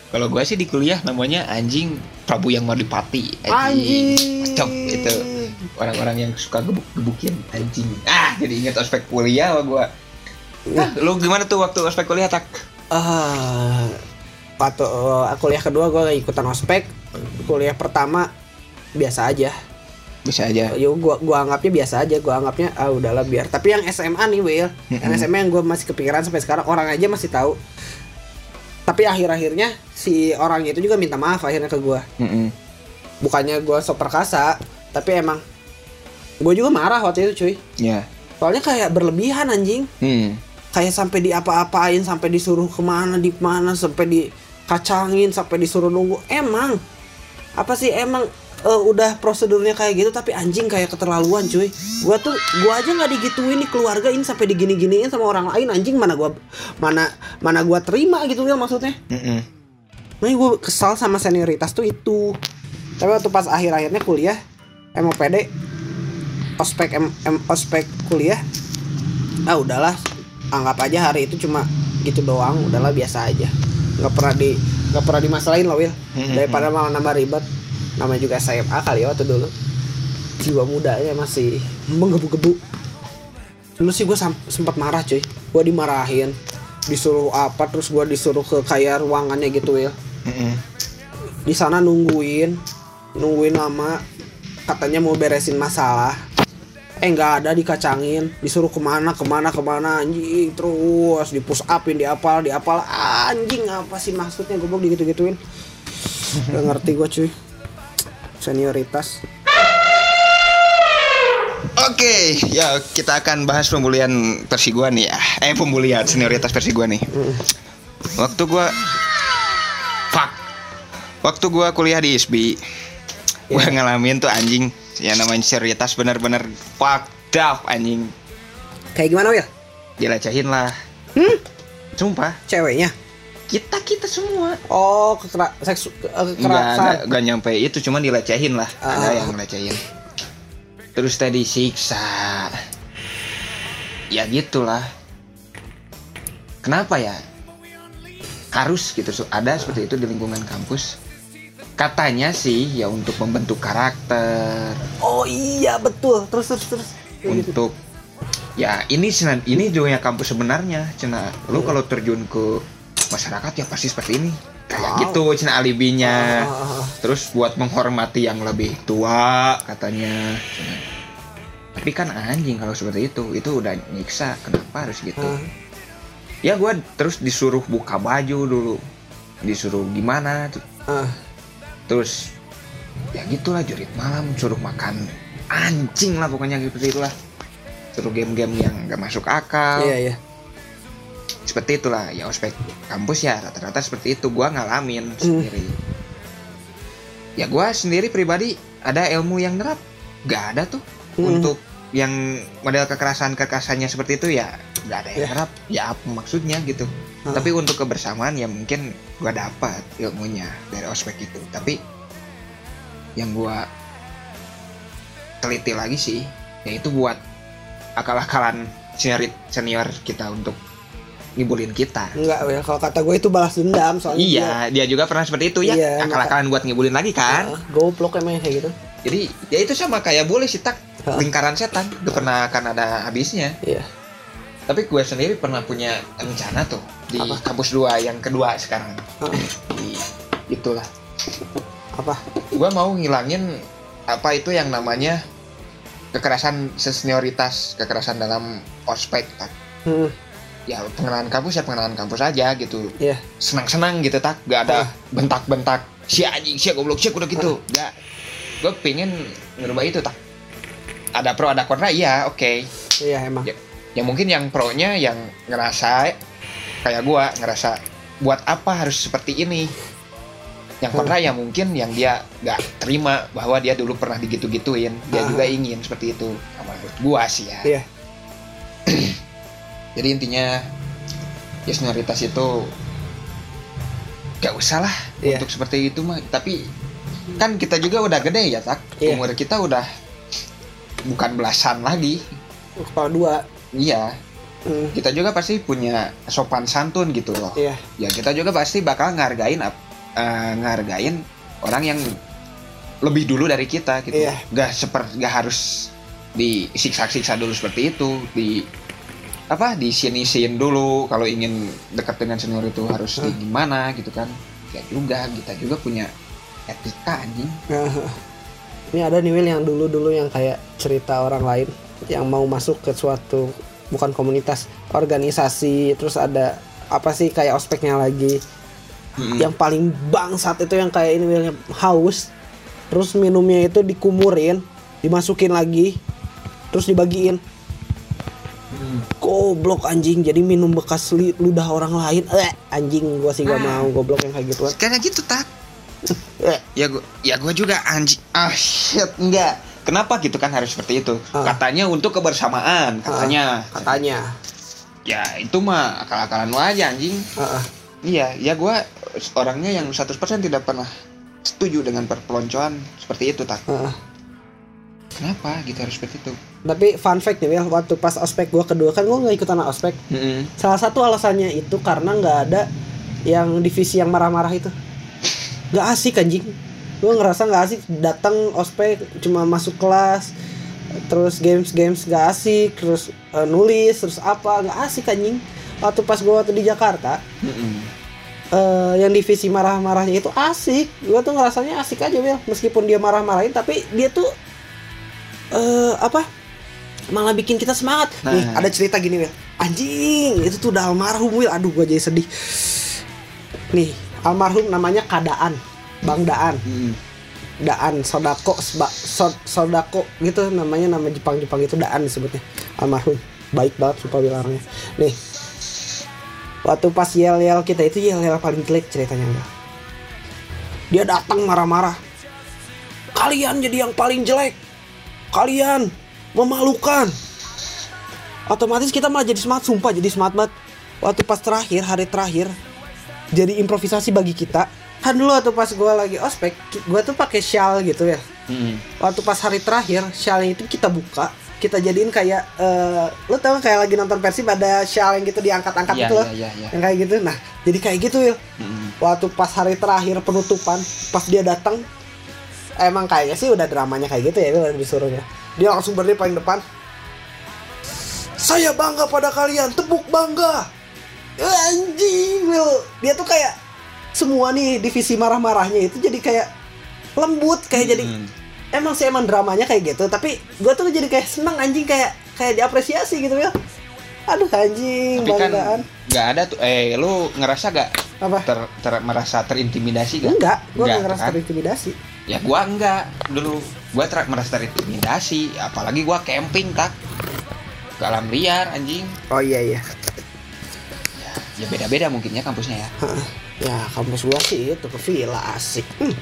Kalau gua sih di kuliah namanya anjing Prabu yang Madipati. anjing. Cok itu orang-orang yang suka gebuk-gebukin anjing. Ah, jadi ingat ospek kuliah sama gua. Nah, lu gimana tuh waktu ospek kuliah tak? ah waktu eh, kuliah kedua gue ikutan ospek kuliah pertama biasa aja Bisa aja. yo gua gua anggapnya biasa aja gua anggapnya ah udahlah biar tapi yang SMA nih Will yang. SMA yang gue masih kepikiran sampai sekarang orang aja masih tahu tapi akhir-akhirnya si orangnya itu juga minta maaf akhirnya ke gua Mm-mm. bukannya gua sok perkasa tapi emang gue juga marah waktu itu cuy. Ya. soalnya kayak berlebihan anjing. Hmm. kayak sampai di apa-apain sampai disuruh ke mana di mana sampai dikacangin sampai disuruh nunggu. Emang apa sih emang eh, udah prosedurnya kayak gitu tapi anjing kayak keterlaluan cuy. Gua tuh gua aja nggak digituin di keluarga ini sampai digini-giniin sama orang lain anjing. Mana gua mana mana gua terima gitu ya maksudnya. Mm-mm. Makanya gue kesal sama senioritas tuh itu. Tapi waktu pas akhir-akhirnya kuliah MOPD Ospek M, M- ospek kuliah Ah udahlah Anggap aja hari itu cuma gitu doang Udahlah biasa aja. Nggak pernah di nggak pernah dimasalahin loh Will Hmm, Daripada malah nambah ribet. Namanya juga SMA kali ya waktu dulu. Jiwa mudanya masih menggebu-gebu. Dulu sih gue sempat marah cuy. Gue dimarahin Disuruh apa Terus gue disuruh ke kayak ruangannya gitu Will Mm-mm. di sana nungguin nungguin lama. Katanya mau beresin masalah eh nggak ada dikacangin disuruh ke mana ke mana ke mana anjing terus di push upin di apal di apal anjing apa sih maksudnya goblok digitu gituin gak ngerti gue cuy senioritas Oke, ya kita akan bahas pembulian versi gua nih ya. Eh, pembulian senioritas versi gua nih. Waktu gua fuck. Waktu gua kuliah di ISBI, gua Iya. ngalamin tuh anjing yang namanya senioritas bener-bener fucked up anjing. kayak gimana Wil? Dilecehin lah. Hmm? Sumpah. ceweknya kita kita semua oh kekera Enggak, kekerasan enggak nyampe itu cuma dilecehin lah ada Ah. yang ngelecehin terus tadi siksa ya gitulah kenapa ya harus gitu ada seperti itu di lingkungan kampus katanya sih ya untuk membentuk karakter oh iya betul terus terus terus Kayak gitu. untuk ya ini ini juga ya kampus sebenarnya cina lu kalau terjun ke masyarakat ya pasti seperti ini kayak Oh. gitu cina alibinya Ah, ah, ah. terus buat menghormati yang lebih tua katanya cina. tapi kan anjing kalau seperti itu itu udah nyiksa kenapa harus gitu Ah. ya gua terus disuruh buka baju dulu disuruh gimana tuh. Ah. Terus ya gitulah jurit malam suruh makan anjing lah pokoknya seperti itulah. Suruh game-game yang gak masuk akal. Iya iya. Seperti itulah ya ospek kampus ya rata-rata seperti itu. Gua ngalamin sendiri. Ya gua sendiri pribadi ada ilmu yang nerap. Gak ada tuh. Hmm. untuk yang model kekerasan kekerasannya seperti itu ya gak ada yang Ya. nerap. Ya apa maksudnya gitu Ah. tapi untuk kebersamaan ya mungkin gua dapat ilmunya dari ospek itu. Tapi yang gua teliti lagi sih yaitu buat akal-akalan senior senior kita untuk ngibulin kita. Enggak Will kalau kata gue itu balas dendam soalnya iya dia juga pernah seperti itu ya. Iya, akal-akalan buat ngibulin lagi dia, kan? Ah, goblok emang kayak gitu. Jadi ya itu sama kayak boleh sih tak. Lingkaran setan. Gak pernah akan ada habisnya. Iya tapi gue sendiri pernah punya rencana tuh di Apa? kampus 2 yang kedua sekarang. Di itulah. Apa? Gue mau ngilangin apa itu yang namanya kekerasan senioritas kekerasan dalam ospek tak hmm, ya pengenalan kampus ya pengenalan kampus aja gitu. Iya. Senang-senang gitu tak. Gak ada Ah. bentak-bentak si anjing si goblok si udah gitu. Gak gue pengen ngerubah itu tak. Ada pro ada kontra iya oke. Iya emang. Ya. Ya mungkin yang pro nya yang ngerasa kayak gua ngerasa buat apa harus seperti ini? Yang kontra ya mungkin yang dia nggak terima bahwa dia dulu pernah digitu-gituin dia Ah. juga ingin seperti itu. Sama menurut gua sih ya. Iya. Jadi intinya ya senioritas itu gak usah lah Iya. untuk seperti itu mah. Tapi kan kita juga udah gede ya tak. Iya. umur kita udah bukan belasan lagi. Kepala dua iya. Hmm, kita juga pasti punya sopan santun gitu loh. Iya. Ya kita juga pasti bakal ngargain eh, ngargain orang yang lebih dulu dari kita gitu. Iya. gak seperti gak harus disiksa-siksa dulu seperti itu di apa di sini dulu kalau ingin dekat dengan senior itu harus di Hmm. gimana gitu kan. Ya juga kita juga punya etika anjing. Ini ada nih Will yang dulu-dulu yang kayak cerita orang lain yang mau masuk ke suatu bukan komunitas organisasi terus ada apa sih kayak ospeknya lagi. Mm-mm. yang paling bangsat itu yang kayak ini haus. Terus minumnya itu dikumurin dimasukin lagi terus dibagiin. Goblok anjing. Jadi minum bekas ludah orang lain. Eh anjing gua sih gak Ah. mau. Goblok yang kayak gituan kayak gitu tak ya gua ya gua juga anjing ah shit enggak kenapa gitu kan harus seperti itu Ah. katanya untuk kebersamaan katanya katanya ya itu mah akal-akalan aja anjing Heeh. iya ya gua orangnya yang 100% tidak pernah setuju dengan perpeloncoan seperti itu tak Heeh. kenapa gitu harus seperti itu Tapi fun fact nih Will, waktu pas ospek gua kedua kan gua nggak ikutan ospek. Salah satu alasannya itu karena nggak ada yang divisi yang marah-marah itu. Gak asik anjing. Gua ngerasa nggak asik datang ospek cuma masuk kelas terus games games gak asik terus eh, nulis terus apa nggak asik anjing. Waktu pas gua waktu di Jakarta eh, yang divisi marah-marahnya itu asik. Gua tuh ngerasanya asik aja Will meskipun dia marah-marahin tapi dia tuh eh apa malah bikin kita semangat. Nih Nah. ada cerita gini Will anjing itu tuh udah almarhum Will aduh gua jadi sedih. Nih almarhum namanya Kadaan Bang Daan. Daan Sodako Sba- Sod- Sodako gitu namanya nama Jepang Jepang itu Daan disebutnya. Almarhum. Baik banget sumpah Will orangnya nih. Waktu pas yel yel kita itu yel yel paling jelek ceritanya Will. dia datang marah-marah. Kalian jadi yang paling jelek. Kalian memalukan. Otomatis kita malah jadi semangat sumpah jadi semangat banget. Waktu pas terakhir hari terakhir jadi improvisasi bagi kita kan dulu waktu pas gue lagi ospek gue tuh pakai shawl gitu ya Mm-mm. waktu pas hari terakhir shawlnya itu kita buka kita jadiin kayak eh lo tau kayak lagi nonton Persib ada shawl yang gitu diangkat-angkat Iya, itu loh iya, iya, iya. yang kayak gitu nah jadi kayak gitu ya Mm-mm. waktu pas hari terakhir penutupan pas dia datang emang kayaknya sih udah dramanya kayak gitu ya Wil, disuruhnya dia langsung berdiri paling depan saya bangga pada kalian tepuk bangga anjing Wil. dia tuh kayak semua nih divisi marah-marahnya itu jadi kayak lembut kayak jadi Mm. emang sih emang dramanya kayak gitu tapi gue tuh jadi kayak seneng anjing kayak kayak diapresiasi gitu ya aduh anjing Tapi kan banggaan nggak ada tuh. Eh, lu ngerasa gak apa ter, ter- merasa terintimidasi gak? enggak gue Enggak, nggak ngerasa kan? terintimidasi Ya gua enggak dulu. Gua ter- merasa terintimidasi, apalagi gua camping tak ke alam liar anjing. oh iya iya Ya beda-beda mungkin ya kampusnya ya. Ya kampus gua sih itu ke villa asik Hmm,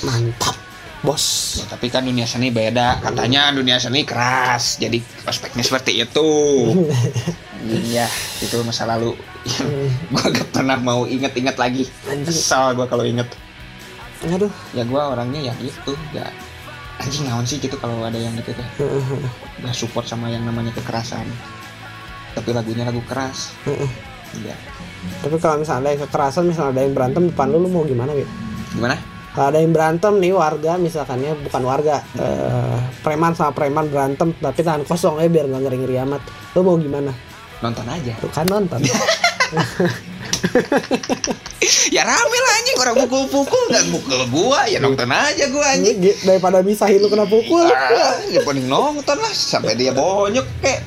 mantap bos Ya, tapi kan dunia seni beda. Katanya dunia seni keras. Jadi aspeknya seperti itu. Iya, itu masa lalu. gua gak pernah mau inget-inget lagi. Kesal gua kalau inget. aduh Ya gua orangnya ya gitu, gak anjing naon sih gitu kalau ada yang gitu. Heeh, Gak support sama yang namanya kekerasan. Tapi lagunya lagu keras. heeh. Iya. Tapi kalau misalnya ada yang kekerasan misalnya ada yang berantem depan lu lu mau gimana gitu Gimana? kalau ada yang berantem nih warga misalkannya bukan warga eh, preman sama preman berantem tapi tangan kosong ya biar nggak ngeri ngeri amat. Lu mau gimana? Nonton aja. Tuh kan nonton. Ya rame lah anjing. Orang pukul-pukul dan mukul gua. Ya nonton aja gua anjing. Daripada misahin lu kena pukul. Ah, ya paling nonton lah sampai dia bonyok kek.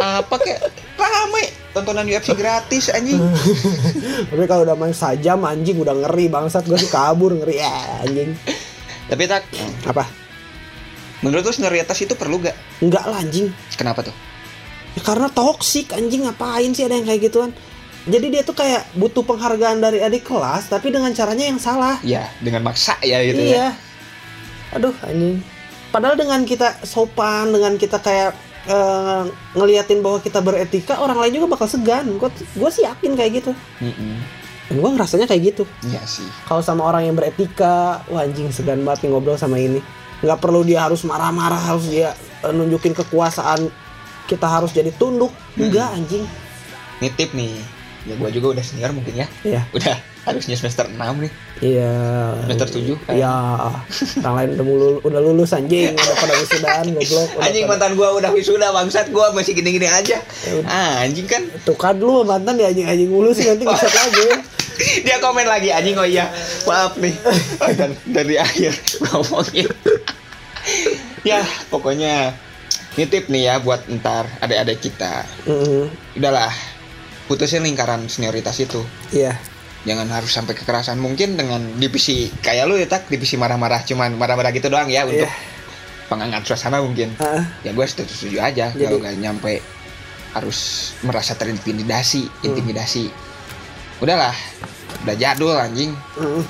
Apa kek? Rame tontonan UFC gratis anjing. Tapi kalau udah main sajam anjing udah ngeri bangsat. Gue sih kabur ngeri ya anjing. Tapi tak apa? menurut lu senioritas itu perlu gak enggak lah anjing. Kenapa tuh? Ya, karena toksik anjing. Ngapain sih ada yang kayak gituan? Jadi dia tuh kayak butuh penghargaan dari adik kelas tapi dengan caranya yang salah. Ya dengan maksa ya gitu iya. Ya aduh anjing. Padahal dengan kita sopan dengan kita kayak eh, ngeliatin bahwa kita beretika orang lain juga bakal segan. Gue gue sih yakin kayak gitu. Mm-mm. dan gue ngerasanya kayak gitu. Iya sih. Kalau sama orang yang beretika wah anjing segan banget nih ngobrol sama ini. Nggak perlu dia harus marah-marah harus dia eh, nunjukin kekuasaan kita harus jadi tunduk. Enggak anjing. Nitip nih. Ya gua juga udah senior mungkin ya. Iya. Udah harusnya semester 6 nih. Iya. Semester tujuh, kayak. iya. Orang lain udah mulu, udah lulus anjing. Udah pada wisudaan goblok udah anjing pada- mantan gua udah wisuda bangsat. Gua masih gini-gini aja. Ya ah anjing kan? Tuh kan lu mantan ya anjing. Anjing mulu sih nanti ngesot lagi. Dia komen lagi anjing oh iya. Maaf nih. Oh, dan dari akhir ngomongin. Ya pokoknya nitip nih ya buat ntar adik-adik kita. Mm, udahlah putusin lingkaran senioritas itu. Iya jangan harus sampai kekerasan. Mungkin dengan divisi kayak lu ya tak? Divisi marah-marah cuman marah-marah gitu doang ya untuk Iya. pengangkat suasana mungkin. Ya gue setuju setuju aja. Jadi- kalau nggak nyampe harus merasa terintimidasi intimidasi. Udahlah udah jadul anjing.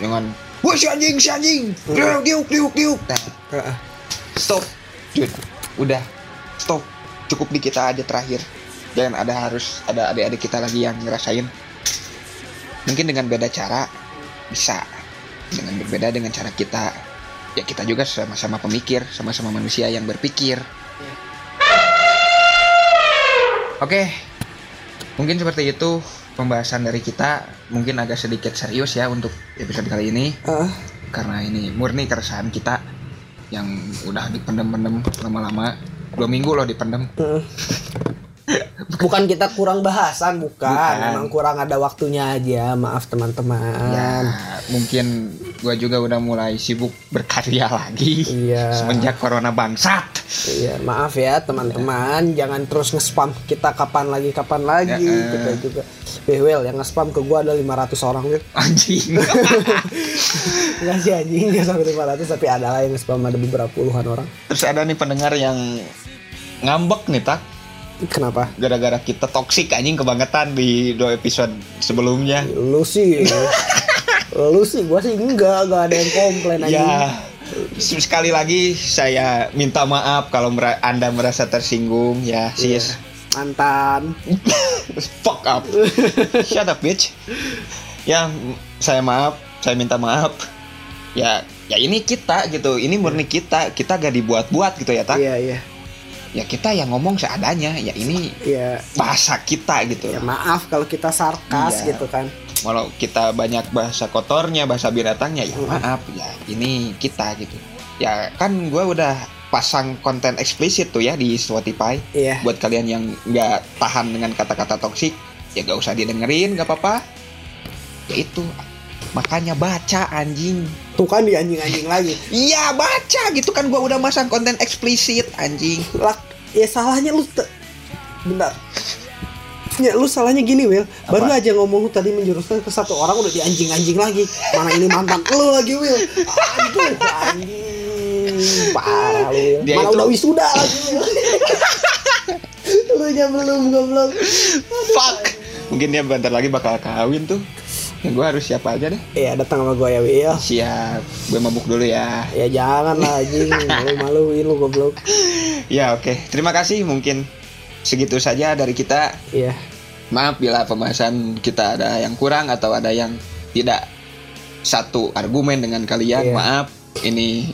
Jangan wah si anjing si anjing! Diuk diuk diuk diuk. Nah ah, ah. stop. Dude udah. Stop. Cukup di kita aja terakhir. Jangan ada harus ada adik-adik kita lagi yang ngerasain mungkin dengan beda cara bisa. Dengan berbeda dengan cara kita. Ya kita juga sama-sama pemikir sama-sama manusia yang berpikir. Oke. Mungkin seperti itu pembahasan dari kita. Mungkin agak sedikit serius ya untuk episode kali ini. Ah, karena ini murni keresahan kita yang udah dipendem-pendem lama-lama. Dua minggu loh dipendem. Mm. Bukan kita kurang bahasan bukan, Bukan. emang kurang ada waktunya aja maaf ya teman-teman mungkin gua juga udah mulai sibuk berkarya lagi iya semenjak corona bangsat Iya, maaf ya teman-teman, jangan terus nge-spam kita kapan lagi kapan lagi. Ya, eh. Kita juga. Eh, Wel, yang nge-spam ke gua ada 500 orang, Wil. anjing Enggak sih anjing, enggak sampai 500 tapi ada lah yang nge-spam ada beberapa puluhan orang. terus ada nih pendengar yang ngambek nih tak Kenapa? gara-gara kita toksik anjing kebangetan di dua episode sebelumnya Lu sih. lu sih, gua sih enggak, enggak ada yang komplain anjing. ya sekali lagi saya minta maaf kalau mera- anda merasa tersinggung ya sis Mantan. fuck up shut up bitch ya saya maaf saya minta maaf ya ya ini kita gitu ini murni kita kita gak dibuat-buat gitu ya tak Iya iya. Ya kita yang ngomong seadanya ya ini Iya. bahasa kita gitu Ya maaf kalau kita sarkas Iya. gitu kan. kalau kita banyak bahasa kotornya bahasa binatangnya ya Hmm. maaf ya ini kita gitu ya kan gue udah pasang konten eksplisit tuh ya di Spotify Iya. buat kalian yang nggak tahan dengan kata-kata toksik ya gak usah didengerin gak apa-apa ya itu makanya baca anjing. Tuh kan di anjing-anjing lagi. iya baca gitu kan gua udah masang konten eksplisit anjing. Lah, ya salahnya lu te- bentar. Ya lu salahnya gini Will Baru Apa? aja ngomong lu tadi menjuruskan ke satu orang udah di anjing-anjing lagi. Mana ini mantan lu lagi Will Aduh anjing. Parah lu Dia Mana itu- udah wisuda lagi Lu nya belum goblok. Fuck. Mungkin dia bentar lagi bakal kawin tuh ya gua harus siap aja deh. Iya datang sama gue ya Will siap. Gue mabuk dulu ya. Ya jangan lah anjing. Malu-maluin lu goblok. Ya oke. Terima kasih. Mungkin segitu saja dari kita. Iya. Maaf bila pembahasan kita ada yang kurang atau ada yang tidak satu argumen dengan kalian. Iya. maaf. Ini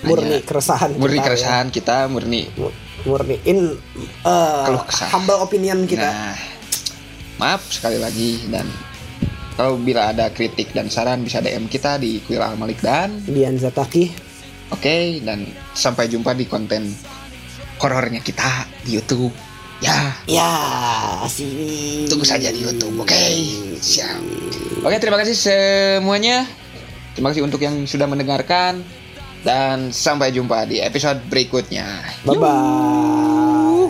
Murni keresahan murni kita, ya. keresahan kita murni Murniin eh, Keluh kesah. Humble opinion kita. Nah, maaf sekali lagi dan kalau bila ada kritik dan saran bisa DM kita di Kuil Al Malik dan Dian Zataki oke dan sampai jumpa di konten horornya kita di YouTube. Ya, Ya, sih. tunggu saja di YouTube. Oke, siap. Oke, terima kasih semuanya. Terima kasih untuk yang sudah mendengarkan dan sampai jumpa di episode berikutnya. Bye bye.